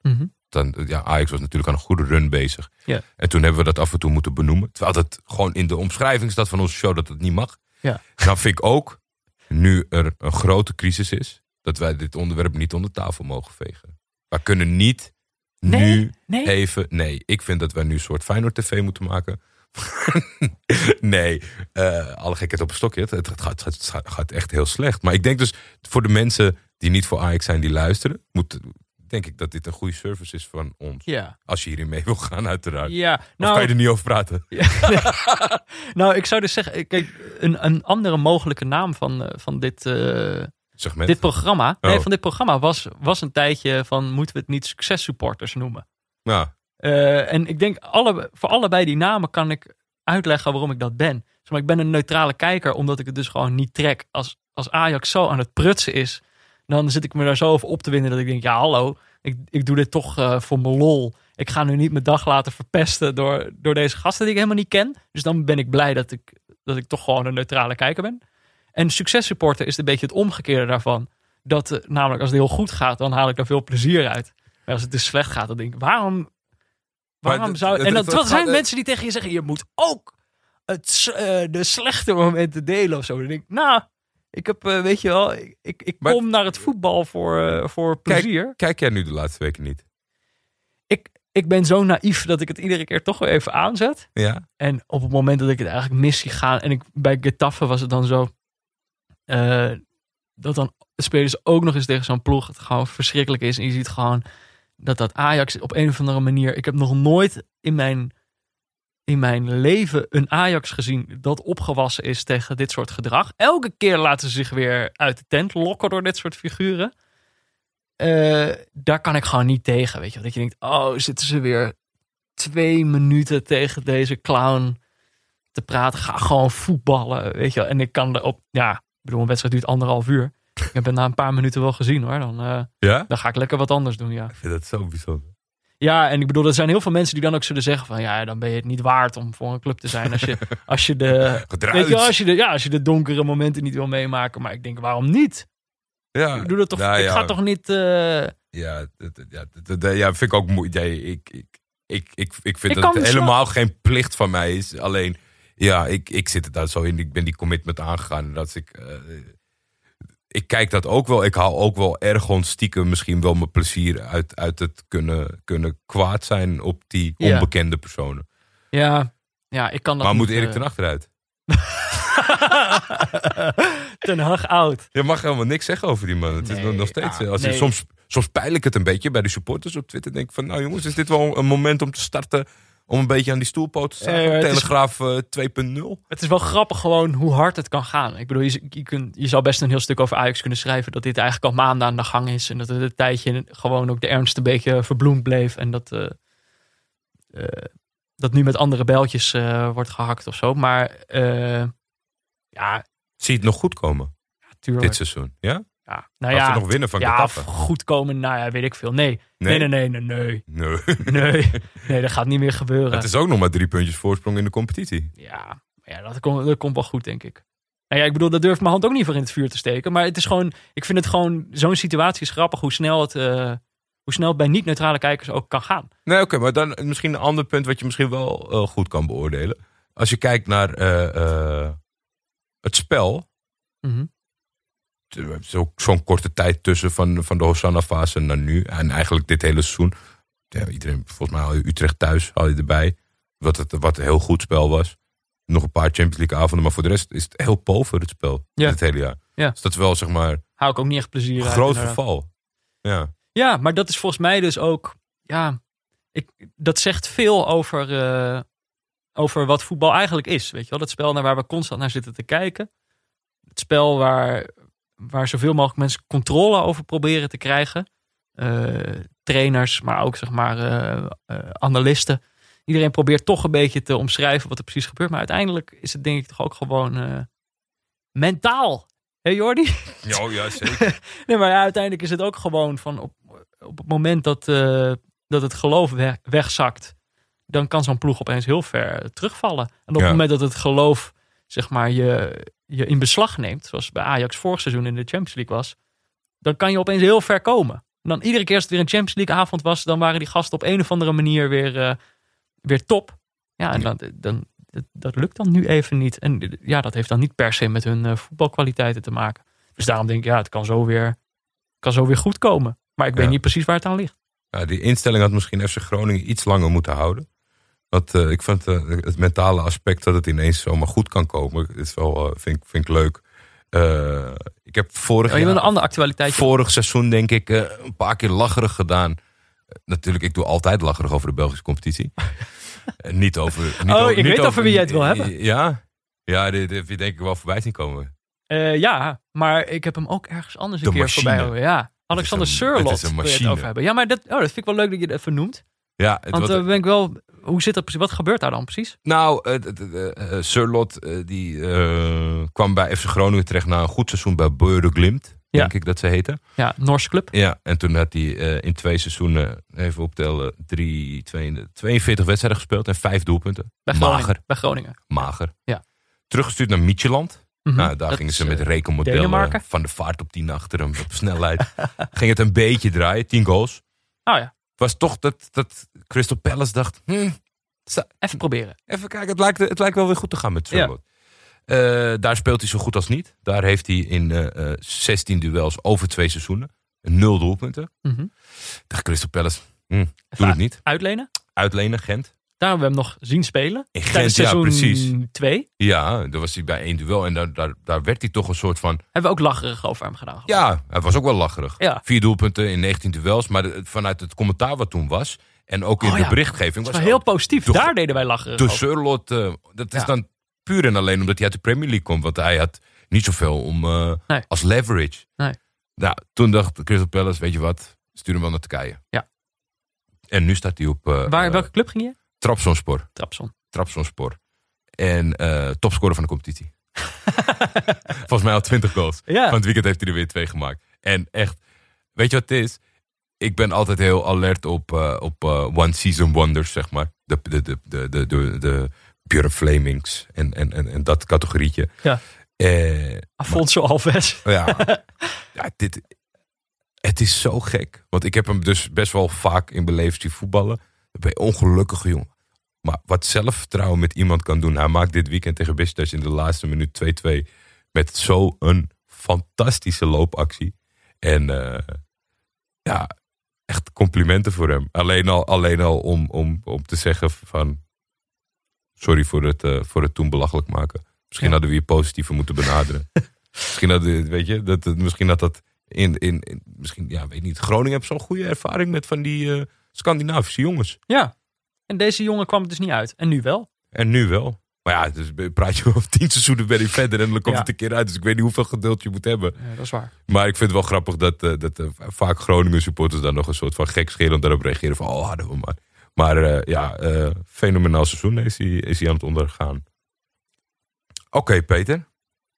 Dan, ja, Ajax was natuurlijk aan een goede run bezig. Ja. En toen hebben we dat af en toe moeten benoemen. Terwijl dat gewoon in de omschrijving staat van onze show dat het niet mag. Ja. Nou vind ik ook, nu er een grote crisis is, dat wij dit onderwerp niet onder tafel mogen vegen. We kunnen niet Nee, nu nee. even... Nee, ik vind dat wij nu een soort Feyenoord TV moeten maken. nee, eh, alle gekheid op een stokje. Het, het, gaat, het gaat- echt heel slecht. Maar ik denk dus voor de mensen die niet voor Ajax zijn, die luisteren, moet, denk ik dat dit een goede service is van ons. Ja. Als je hierin mee wil gaan, uiteraard. Ja, Of nou, kan je er niet over praten? nou, ik zou dus zeggen, kijk, een, een andere mogelijke naam van, eh, van dit, eh, Segment. dit programma, nee, Oh. van dit programma was, was een tijdje van, moeten we het niet successupporters noemen? Ja, Eh, en ik denk, alle, voor allebei die namen kan ik uitleggen waarom ik dat ben. Maar, ik ben een neutrale kijker, omdat ik het dus gewoon niet trek. Als, als Ajax zo aan het prutsen is, dan zit ik me daar zo over op te winnen dat ik denk, ja hallo, ik, ik doe dit toch eh, voor mijn lol. Ik ga nu niet mijn dag laten verpesten door, door deze gasten die ik helemaal niet ken. Dus dan ben ik blij dat ik, dat ik toch gewoon een neutrale kijker ben. En successupporter is een beetje het omgekeerde daarvan. Dat eh, namelijk als het heel goed gaat, dan haal ik daar veel plezier uit. Maar als het dus slecht gaat, dan denk ik, waarom Waarom het- zou. het- En er zijn mensen die tegen je zeggen: je moet ook het, eh, de slechte momenten delen of zo. Dan denk ik, nou, ik heb, eh, weet je wel, ik, ik, ik Maar- kom naar het voetbal voor, eh, voor plezier. Kijk jij nu de laatste weken niet? Ik, ik ben zo naïef dat ik het iedere keer toch wel even aanzet. Ja? En op het moment dat ik het eigenlijk mis zie gaan. En ik, bij Getafe was het dan zo. dat dan spelen ze ook nog eens tegen zo'n ploeg. Het gewoon verschrikkelijk is. En je ziet gewoon dat dat Ajax op een of andere manier. Ik heb nog nooit in mijn, in mijn leven een Ajax gezien dat opgewassen is tegen dit soort gedrag. Elke keer laten ze zich weer uit de tent lokken door dit soort figuren. Eh, daar kan ik gewoon niet tegen. Weet je, dat je denkt: oh, zitten ze weer twee minuten tegen deze clown te praten. Ga gewoon voetballen, weet je. En ik kan erop, ja, ik bedoel, een wedstrijd duurt anderhalf uur. Ik heb het na een paar minuten wel gezien hoor. Dan, eh, Ja? dan ga ik lekker wat anders doen, ja. Ik vind dat zo bijzonder. Ja, en ik bedoel, er zijn heel veel mensen die dan ook zullen zeggen van... ja, dan ben je het niet waard om voor een club te zijn. Als je, als je, de, weet je, als je, de, ja, als je de donkere momenten niet wil meemaken. Maar ik denk, waarom niet? Ja, Ik, doe dat toch, Nou ik ja. ga toch niet... eh, Ja, dat, ja, dat, ja, vind ik ook moeilijk. Nee, ik, ik, ik, ik, ik vind Ik dat het dus helemaal geen plicht van mij is. Alleen, ja, ik, ik zit er daar zo in. Ik ben die commitment aangegaan. Dat ik, eh, ik kijk dat ook wel. Ik haal ook wel ergens stiekem misschien wel mijn plezier uit, uit het kunnen, kunnen kwaad zijn op die Ja. onbekende personen. ja, ja, ik kan dat Maar moet Erik eh, ten achteruit? ten Hag oud. Je mag helemaal niks zeggen over die man. Het is Nee, nog- nog steeds. eh, als je, nee. soms, soms peil ik het een beetje bij de supporters op Twitter. Denk ik van, nou jongens, is dit wel een moment om te starten? Om een beetje aan die stoelpoot te staan. Eh, Telegraaf eh, 2.0. Het is wel grappig gewoon hoe hard het kan gaan. Ik bedoel, je, je, kunt, je zou best een heel stuk over Ajax kunnen schrijven. Dat dit eigenlijk al maanden aan de gang is. En dat het een tijdje gewoon ook de ernst een beetje verbloemd bleef. En dat, eh, eh, dat nu met andere bijltjes wordt gehakt of zo. Maar ja, Zie je het nog goed komen tuurlijk. dit seizoen? Ja? Ja, nou Als ja, ze nog winnen van ja, goed komen, nou ja, weet ik veel. Nee, nee, nee, nee, nee, nee. Nee. Nee, nee dat gaat niet meer gebeuren. Het is ook nog maar drie puntjes voorsprong in de competitie. Ja, maar ja dat, komt, dat komt wel goed, denk ik. Nou ja, ik bedoel, daar durf ik mijn hand ook niet voor in het vuur te steken. Maar het is gewoon, ik vind het gewoon, zo'n situatie is grappig hoe snel het, eh, hoe snel het bij niet-neutrale kijkers ook kan gaan. Nee, oké, maar dan misschien een ander punt wat je misschien wel eh, goed kan beoordelen. Als je kijkt naar eh, het spel. Mhm. Er is ook zo'n korte tijd tussen van, van de Hosanna-fase naar nu. En eigenlijk dit hele seizoen. Ja, iedereen, volgens mij haal je Utrecht thuis haal je erbij. Wat, het, wat een heel goed spel was. Nog een paar Champions League avonden. Maar voor de rest is het heel pover het spel. Ja. Het hele jaar. Ja. Dus dat is wel zeg maar Hou ik ook niet echt plezier een uit. groot verval. Ja. Ja, maar dat is volgens mij dus ook, ja, ik, dat zegt veel over, eh, over wat voetbal eigenlijk is. Weet je wel, dat spel naar waar we constant naar zitten te kijken. Het spel waar, waar zoveel mogelijk mensen controle over proberen te krijgen. Eh, trainers, maar ook zeg maar eh, eh, analisten. Iedereen probeert toch een beetje te omschrijven wat er precies gebeurt. Maar uiteindelijk is het denk ik toch ook gewoon mentaal. Hé Jordi? Ja, ja, zeker. Nee, maar ja, uiteindelijk is het ook gewoon van op, op het moment dat, dat het geloof weg- wegzakt, dan kan zo'n ploeg opeens heel ver terugvallen. En op Ja. het moment dat het geloof, zeg maar, je, je in beslag neemt, zoals bij Ajax vorig seizoen in de Champions League was, dan kan je opeens heel ver komen. En dan iedere keer als het weer een Champions League avond was, dan waren die gasten op een of andere manier weer, eh, weer top. Ja, en dan, dan, dat, dat lukt dan nu even niet. En ja, dat heeft dan niet per se met hun eh, voetbalkwaliteiten te maken. Dus daarom denk ik, ja, het kan zo weer, kan zo weer goed komen. Maar ik weet Ja. niet precies waar het aan ligt. Ja, die instelling had misschien FC Groningen iets langer moeten houden. Want eh, ik vind eh, het mentale aspect dat het ineens zomaar goed kan komen, is wel, eh, vind, ik- vind ik leuk. Ik heb vorig, Oh, je wil jaar- een andere actualiteit. vorig seizoen denk ik een paar keer lacherig gedaan. Natuurlijk, ik doe altijd lacherig over de Belgische competitie. Niet over... Niet Oh, over- ik niet weet over wie jij het wil hebben. Ja? Ja, dit heb je denk ik wel voorbij zien komen. Ja, maar ik heb hem ook ergens anders een De keer machine. voorbij horen. Ja, Alexander Surlot wil je het over hebben. Ja, maar dat, oh, dat vind ik wel leuk dat je het even noemt. Ja, het Want eh, ben ik wel, hoe zit dat precies? Wat gebeurt daar dan precies? Nou, uh, uh, Surlot eh, die eh, kwam bij FC Groningen terecht na een goed seizoen bij Beure Glimt. Ja. Denk ik dat ze heette. Ja, Noorse club. Ja, en toen had hij eh, in twee seizoenen, even optellen, drie, 22, 42 wedstrijden gespeeld en vijf doelpunten. Bij Groningen. Mager, Bij Groningen. mager. Ja. Teruggestuurd naar Micheland. Mhm. Nou, daar Dat gingen ze met eh, rekenmodellen Denemarken. van de vaart op 10 achter hem, op snelheid. ging het een beetje draaien, 10 goals. Oh ja, Het was toch dat, dat Crystal Palace dacht, hm, even proberen. Even kijken, het lijkt, het lijkt wel weer goed te gaan met Ja. Charlotte. Eh, daar speelt hij zo goed als niet. Daar heeft hij in eh, eh, 16 duels over twee seizoenen nul doelpunten. Mhm. Dacht Crystal Palace, hm, doe het niet. Uitlenen. Uitlenen, Gent. Daar hebben we hem nog zien spelen. In Gent, Tijdens ja, seizoen precies. 2. Ja, daar was hij bij één duel en daar, daar, daar werd hij toch een soort van... Hebben we ook lacherig over hem gedaan. Ja, hij was ook wel lacherig. Ja. Vier doelpunten in 19 duels, maar de- vanuit het commentaar wat toen was... en ook in Oh de berichtgeving... Dat was wel heel positief. de- Daar deden wij lacherig de. Surlot, eh, dat is Ja. dan puur en alleen omdat hij uit de Premier League komt. Want hij had niet zoveel om eh, Nee. als leverage. Nee. Nou, toen dacht Crystal Palace, weet je wat, stuur hem wel naar Turkije. Ja. En nu staat hij op uh, Waar, welke club ging je? Trabzonspor. Trapson. Trabzonspor. En topscorer van de competitie. Volgens mij al 20 goals. Ja. Van het weekend heeft hij er weer twee gemaakt. En echt, weet je wat het is? Ik ben altijd heel alert op, eh, op eh, one season wonders, zeg maar. De, de, de, de, de, de, de Pure Flamings en, en, en, en dat categorietje. Ja. Eh, Afonso Alves. ja, ja dit, het is zo gek. Want ik heb hem dus best wel vaak in beleefd zien voetballen. Je ongelukkige jongen. Maar wat zelfvertrouwen met iemand kan doen. Hij maakt dit weekend tegen Besiktas in de laatste minuut 2-2. Met zo'n fantastische loopactie. En ja, echt complimenten voor hem. Alleen al, alleen al om, om, om te zeggen van... Sorry voor het, eh, voor het toen belachelijk maken. Misschien Ja. hadden we je positiever moeten benaderen. misschien hadden, weet je, dat, misschien had dat in, in, in misschien, ja, weet niet. Groningen heeft zo'n goede ervaring met van die eh, Scandinavische jongens. Ja. En deze jongen kwam het dus niet uit. En nu wel. En nu wel. Maar ja, dus praat je over tien seizoenen ben je verder en dan komt Ja. het een keer uit. Dus ik weet niet hoeveel geduld je moet hebben. Ja, dat is waar. Maar ik vind het wel grappig dat, eh, dat eh, vaak Groningen supporters daar nog een soort van gekscherend daarop reageren. Van, oh, hadden we maar. Maar eh, ja, fenomenaal seizoen is hij, is hij aan het ondergaan. Oké, Peter. We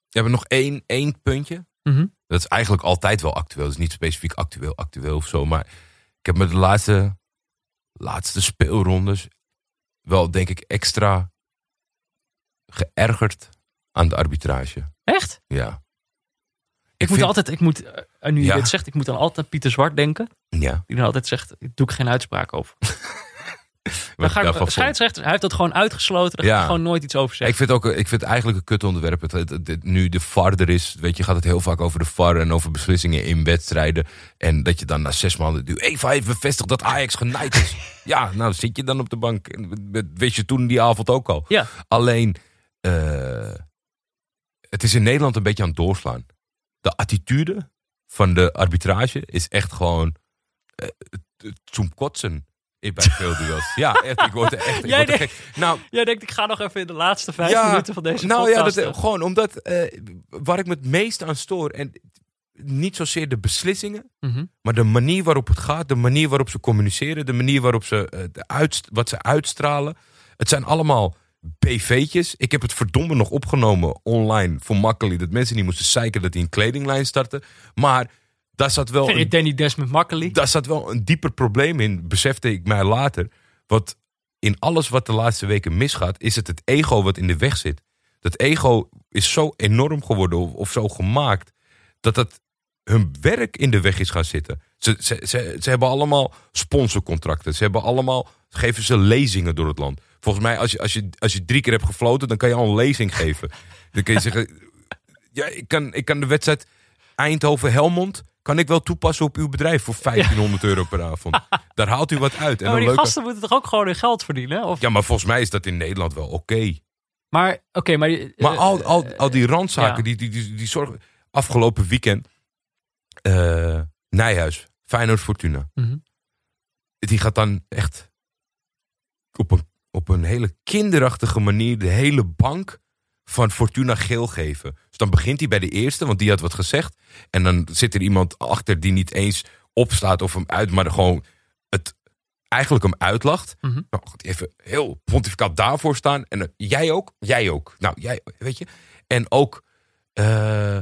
hebben nog één, één puntje. Mhm. Dat is eigenlijk altijd wel actueel. Het is niet specifiek actueel, actueel of zo. Maar ik heb me de laatste, laatste speelrondes wel, denk ik, extra geërgerd aan de arbitrage. Echt? Ja. Ik, moet vind- altijd, ik moet, eh, en nu je Ja. dit zegt, ik moet dan altijd Pieter Zwart denken. Ja. Die dan altijd zegt, ik doe ik geen uitspraak over. Dan ga ik ik, scheidsrechter, hij heeft dat gewoon uitgesloten. Daar ga Ja. ik gewoon nooit iets over Ik zeggen. vind, ook, ik vind het eigenlijk een kut onderwerp. Het, het- het- nu de VAR er is, weet je, gaat het heel vaak over de VAR en over beslissingen in wedstrijden. En dat je dan na zes maanden, nu Eva heeft bevestigd dat Ajax genaaid is. ja, nou zit je dan op de bank. Dat wist je toen die avond ook al. Ja. Alleen, eh, het is in Nederland een beetje aan het doorslaan. De attitude van de arbitrage is echt gewoon eh, het- zum kotsen bij veel duels. Ja, echt, ik word er echt ik Jij word er gek. Nou, Jij denkt, ik ga nog even in de laatste vijf minuten van deze nou podcast. ja, dat, eh, gewoon omdat eh, waar ik me het meest aan stoor en niet zozeer de beslissingen, mhm. maar de manier waarop het gaat, de manier waarop ze communiceren, de manier waarop ze eh, de uitst- wat ze uitstralen. Het zijn allemaal BV'tjes. Ik heb het verdomme nog opgenomen online voor makkelijk dat mensen niet moesten zeiken dat hij een kledinglijn startte. Maar daar zat wel een Danny Desmond makkelijk. daar zat wel een dieper probleem in, besefte ik mij later. Want in alles wat de laatste weken misgaat, is het het ego wat in de weg zit. Dat ego is zo enorm geworden of, of zo gemaakt, dat het hun werk in de weg is gaan zitten. Ze, ze, ze, ze hebben allemaal sponsorcontracten. Ze hebben allemaal, geven ze lezingen door het land. Volgens mij, als je, als je, als je drie keer hebt gefloten, dan kan je al een lezing geven. Dan kun je zeggen, ja, ik kan, ik kan de wedstrijd Eindhoven-Helmond kan ik wel toepassen op uw bedrijf voor 1500 euro per avond. Daar haalt u wat uit. En Ja, maar die leuke... gasten moeten toch ook gewoon hun geld verdienen? Of... Ja, maar volgens mij is dat in Nederland wel oké. Maar, oké, maar... Maar eh, al, al, al die randzaken, ja. die, die, die, die zorgen... Afgelopen weekend, eh Nijhuis, Feyenoord Fortuna. mhm. Die gaat dan echt op een, op een hele kinderachtige manier de hele bank van Fortuna geel geven. Dus dan begint hij bij de eerste, want die had wat gezegd. En dan zit er iemand achter die niet eens opstaat of hem uit, maar gewoon het eigenlijk hem uitlacht. Nou, gaat hij even heel pontificaal daarvoor staan. En dan, jij ook, jij ook. Nou, jij, weet je. En ook eh,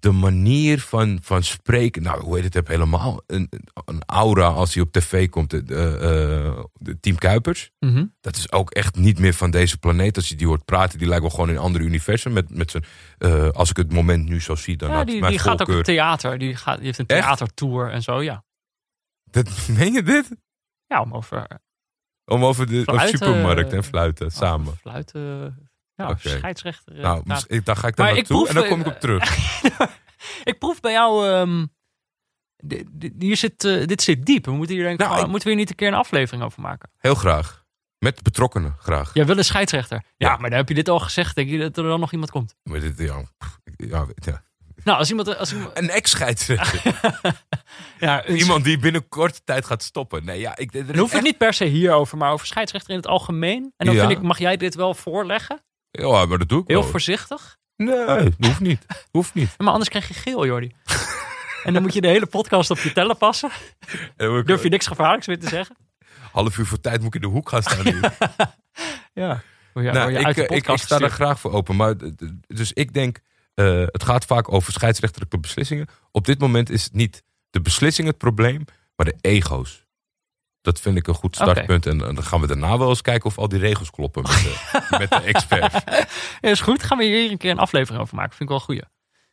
de manier van, van spreken. Nou, hoe heet het? Heb helemaal een, een aura als hij op tv komt. De, de, eh, de Team Kuipers. Mhm. Dat is ook echt niet meer van deze planeet. Als je die hoort praten, die lijkt wel gewoon in een ander universum. Met, met zijn, eh, als ik het moment nu zo zie, dan Ja, had die, mijn die gaat ook op theater. Die, gaat, die heeft een theatertour en zo, ja. Dat, meen je dit? Ja, om over Om over de Fluiten, supermarkt en eh, fluiten samen. fluiten... Ja, scheidsrechter. eh, Nou, ik- daar ga ik dan Maar ik naartoe proef, en dan eh, kom ik op terug. ik proef bij jou... ehm, hier zit, eh, dit zit diep. We moeten hier, denk ik, Nou, ik- moeten we hier niet een keer een aflevering over maken? Heel graag. Met betrokkenen, graag. Jij wil een scheidsrechter. Ja, Ja. maar dan heb je dit al gezegd. Denk je dat er dan nog iemand komt? Maar dit, ja, ja, ja. Nou, als iemand... Als iemand Een ex-scheidsrechter. ja, een Iemand die binnen korte tijd gaat stoppen. Nee, ja, ik, Dan hoeft het echt- niet per se hierover, maar over scheidsrechter in het algemeen. En dan Ja. vind ik, mag jij dit wel voorleggen? Ja, maar dat doe ik Heel wel. voorzichtig. Nee, dat hoeft niet. Hoeft niet. Maar anders krijg je geel, Jordi. en dan moet je de hele podcast op je tellen passen. Ik- Durf je niks gevaarlijks meer te zeggen? Half uur voor tijd moet ik in de hoek gaan staan. Ja. Nou, ik, eh, ik, sta daar graag voor open. Maar, dus ik denk, eh, het gaat vaak over scheidsrechtelijke beslissingen. Op dit moment is het niet de beslissing het probleem, maar de ego's. Dat vind ik een goed startpunt. En, eh, dan gaan we daarna wel eens kijken of al die regels kloppen met de, met de experts. Ja, is goed. Gaan we hier een keer een aflevering over maken. Vind ik wel een goeie.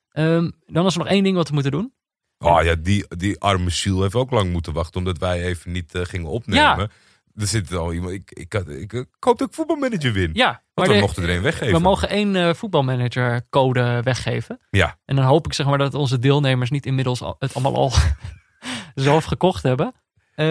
Ehm, dan is er nog één ding wat we moeten doen. Oh ja, die, die arme ziel heeft ook lang moeten wachten omdat wij even niet eh, gingen opnemen. Er zit al iemand. Ik, ik, ik, ik hoop dat ik voetbalmanager win. Ja, Want maar we de- mochten er een weggeven. we mogen één eh, voetbalmanager code weggeven. Ja, En dan hoop ik zeg maar dat onze deelnemers niet inmiddels al- het allemaal al zelf gekocht hebben. Eh,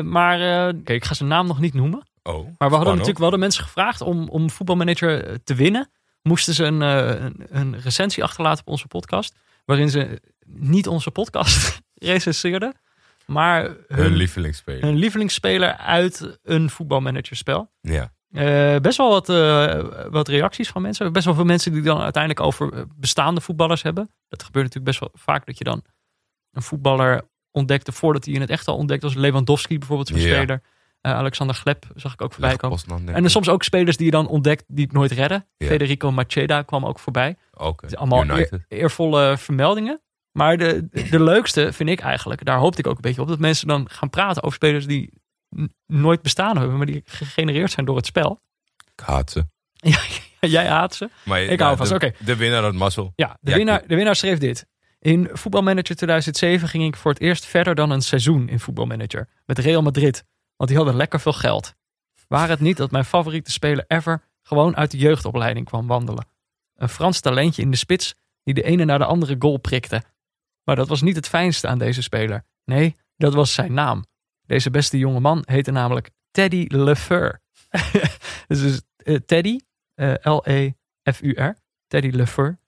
maar eh, oké, ik ga zijn naam nog niet noemen. oh. Maar we hadden spannend. natuurlijk wel de mensen gevraagd om, om voetbalmanager eh, te winnen. Moesten ze een, een, een recensie achterlaten op onze podcast. Waarin ze niet onze podcast recenseerden. Maar hun, Hun lievelingsspeler. hun lievelingsspeler uit een voetbalmanagerspel. Ja. Eh, best wel wat, eh, wat reacties van mensen. Best wel veel mensen die dan uiteindelijk over bestaande voetballers hebben. Dat gebeurt natuurlijk best wel vaak dat je dan een voetballer ontdekte voordat hij in het echt al ontdekt was. Lewandowski bijvoorbeeld, zo'n Ja. speler. Eh, Alexander Gleb zag ik ook voorbij komen. En er soms ook spelers die je dan ontdekt die het nooit redden. Federico Macheda kwam ook voorbij. Is allemaal eer- eervolle vermeldingen. Maar de, de leukste vind ik eigenlijk, daar hoopte ik ook een beetje op, dat mensen dan gaan praten over spelers die nooit bestaan hebben, maar die gegenereerd zijn door het spel. Ik haat ze. Ja, jij haat ze. Maar, Ik hou vast, de, oké. De winnaar had mazzel. Ja, de, Ja, winnaar, de winnaar schreef dit. In voetbalmanager 2007 ging ik voor het eerst verder dan een seizoen in voetbalmanager. Met Real Madrid. Want die hadden lekker veel geld. Waar het niet dat mijn favoriete speler ever gewoon uit de jeugdopleiding kwam wandelen. Een Frans talentje in de spits die de ene naar de andere goal prikte. Maar dat was niet het fijnste aan deze speler. Nee, dat was zijn naam. Deze beste jonge man heette namelijk Teddy Lefeur. dus eh, Teddy, eh, L-E-F-U-R, Teddy Lefeur.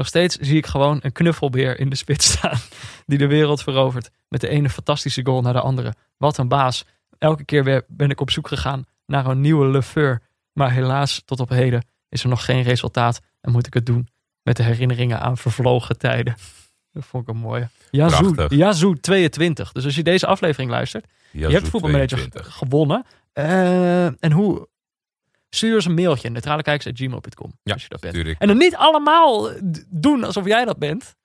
Nog steeds zie ik gewoon een knuffelbeer in de spits staan. Die de wereld verovert. Met de ene fantastische goal naar de andere. Wat een baas. Elke keer weer ben ik op zoek gegaan naar een nieuwe Lefeur. Maar helaas, tot op heden is er nog geen resultaat. En moet ik het doen met de herinneringen aan vervlogen tijden. Dat vond ik een mooie. Yazoo. Yazoo 22. Dus als je deze aflevering luistert. je hebt voetbalmanager 22. gewonnen. Eh, en hoe? Stuur ons een mailtje. neutralekijkers.gmail.com Ja, als je dat bent. En dan niet allemaal eh, doen alsof jij dat bent.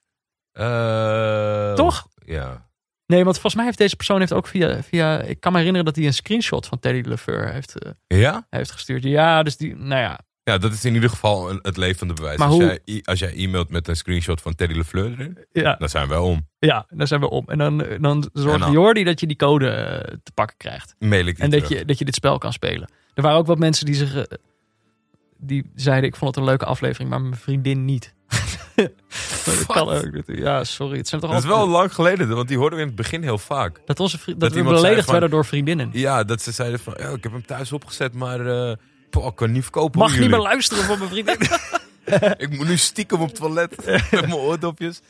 Eh, Toch? Ja. Nee, want volgens mij heeft deze persoon heeft ook via, via... Ik kan me herinneren dat hij een screenshot van Teddy Lefeur heeft, eh, Ja? heeft gestuurd. Ja, dus die... Nou ja. Ja, dat is in ieder geval een- het levende bewijs. Maar als, hoe- jij, als jij e-mailt met een screenshot van Teddy LeFleur erin, Ja, dan zijn we om. ja, daar zijn we om. En dan, dan zorgt En dan- Jordi dat je die code te pakken krijgt. Mail ik En dat terug. je, dat je dit spel kan spelen. Er waren ook wat mensen die zich... eh, die zeiden, ik vond het een leuke aflevering, maar mijn vriendin niet. Dat kan ook. Ja, sorry. Het zijn toch Dat is wel lang geleden, want die hoorden we in het begin heel vaak. Dat, onze dat, Dat we beledigd van- werden door vriendinnen. Ja, dat ze zeiden van, ja, ik heb hem thuis opgezet, maar poh, ik kan niet verkopen. Mag niet meer luisteren van mijn vriendin. Ik moet nu stiekem op het toilet met mijn oordopjes.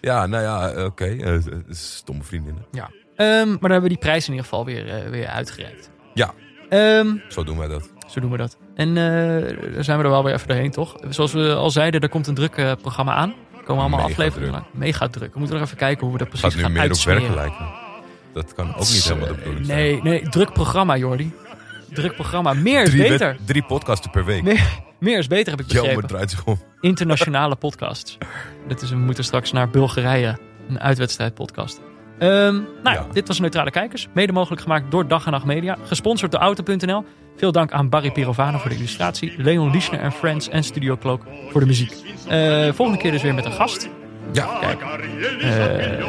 Ja, nou ja, oké. eh, stomme vriendinnen. ja. Ehm, maar dan hebben we die prijs in ieder geval weer, weer uitgereikt. Ja. Ehm, Zo doen wij dat. zo doen we dat. En eh daar zijn we er wel weer even doorheen, toch? Zoals we al zeiden, er komt een druk eh, programma aan. Er komen allemaal Mega afleveringen druk. lang. Mega druk. We moeten nog even kijken hoe we dat Gaat precies nu gaan meer op werken lijken. Dat kan ook niet helemaal de bedoeling zijn. Nee, nee, druk programma, Jordi. Druk programma. Meer is Drie, beter. drie podcasten per week. Meer, meer is beter, heb ik Jammer begrepen. draait zich om. internationale podcasts. Dat is, we moeten straks naar Bulgarije, een uitwedstrijd podcast. Ehm, nou ja, dit was Neutrale Kijkers. Mede mogelijk gemaakt door Dag en Nacht Media. Gesponsord door Auto.nl. Veel dank aan Barry Pirovano voor de illustratie. Leon Lischner en Friends en Studio Cloak voor de muziek. Eh, volgende keer dus weer met een gast. Ja. Kijk. Eh,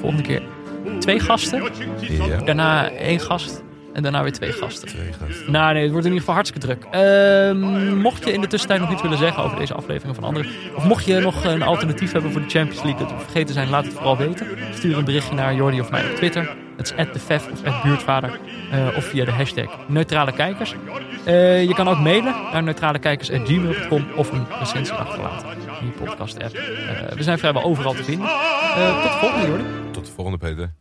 volgende keer twee gasten. Ja. Daarna één gast. En daarna weer twee gasten. Twee gasten. Nou nee, het wordt in ieder geval hartstikke druk. Ehm, mocht je in de tussentijd nog iets willen zeggen over deze aflevering of van andere... of mocht je nog een alternatief hebben voor de Champions League... dat we vergeten zijn, laat het vooral weten. Stuur een berichtje naar Jordi of mij op Twitter. Dat is @defef of @buurtvader. eh, of via de hashtag Neutrale Kijkers. Eh, je kan ook mailen naar neutralekijkers.gmail.com... of een recensie achterlaten in je podcast-app. Eh, we zijn vrijwel overal te vinden. Tot de volgende, Jordi. Tot de volgende, Peter.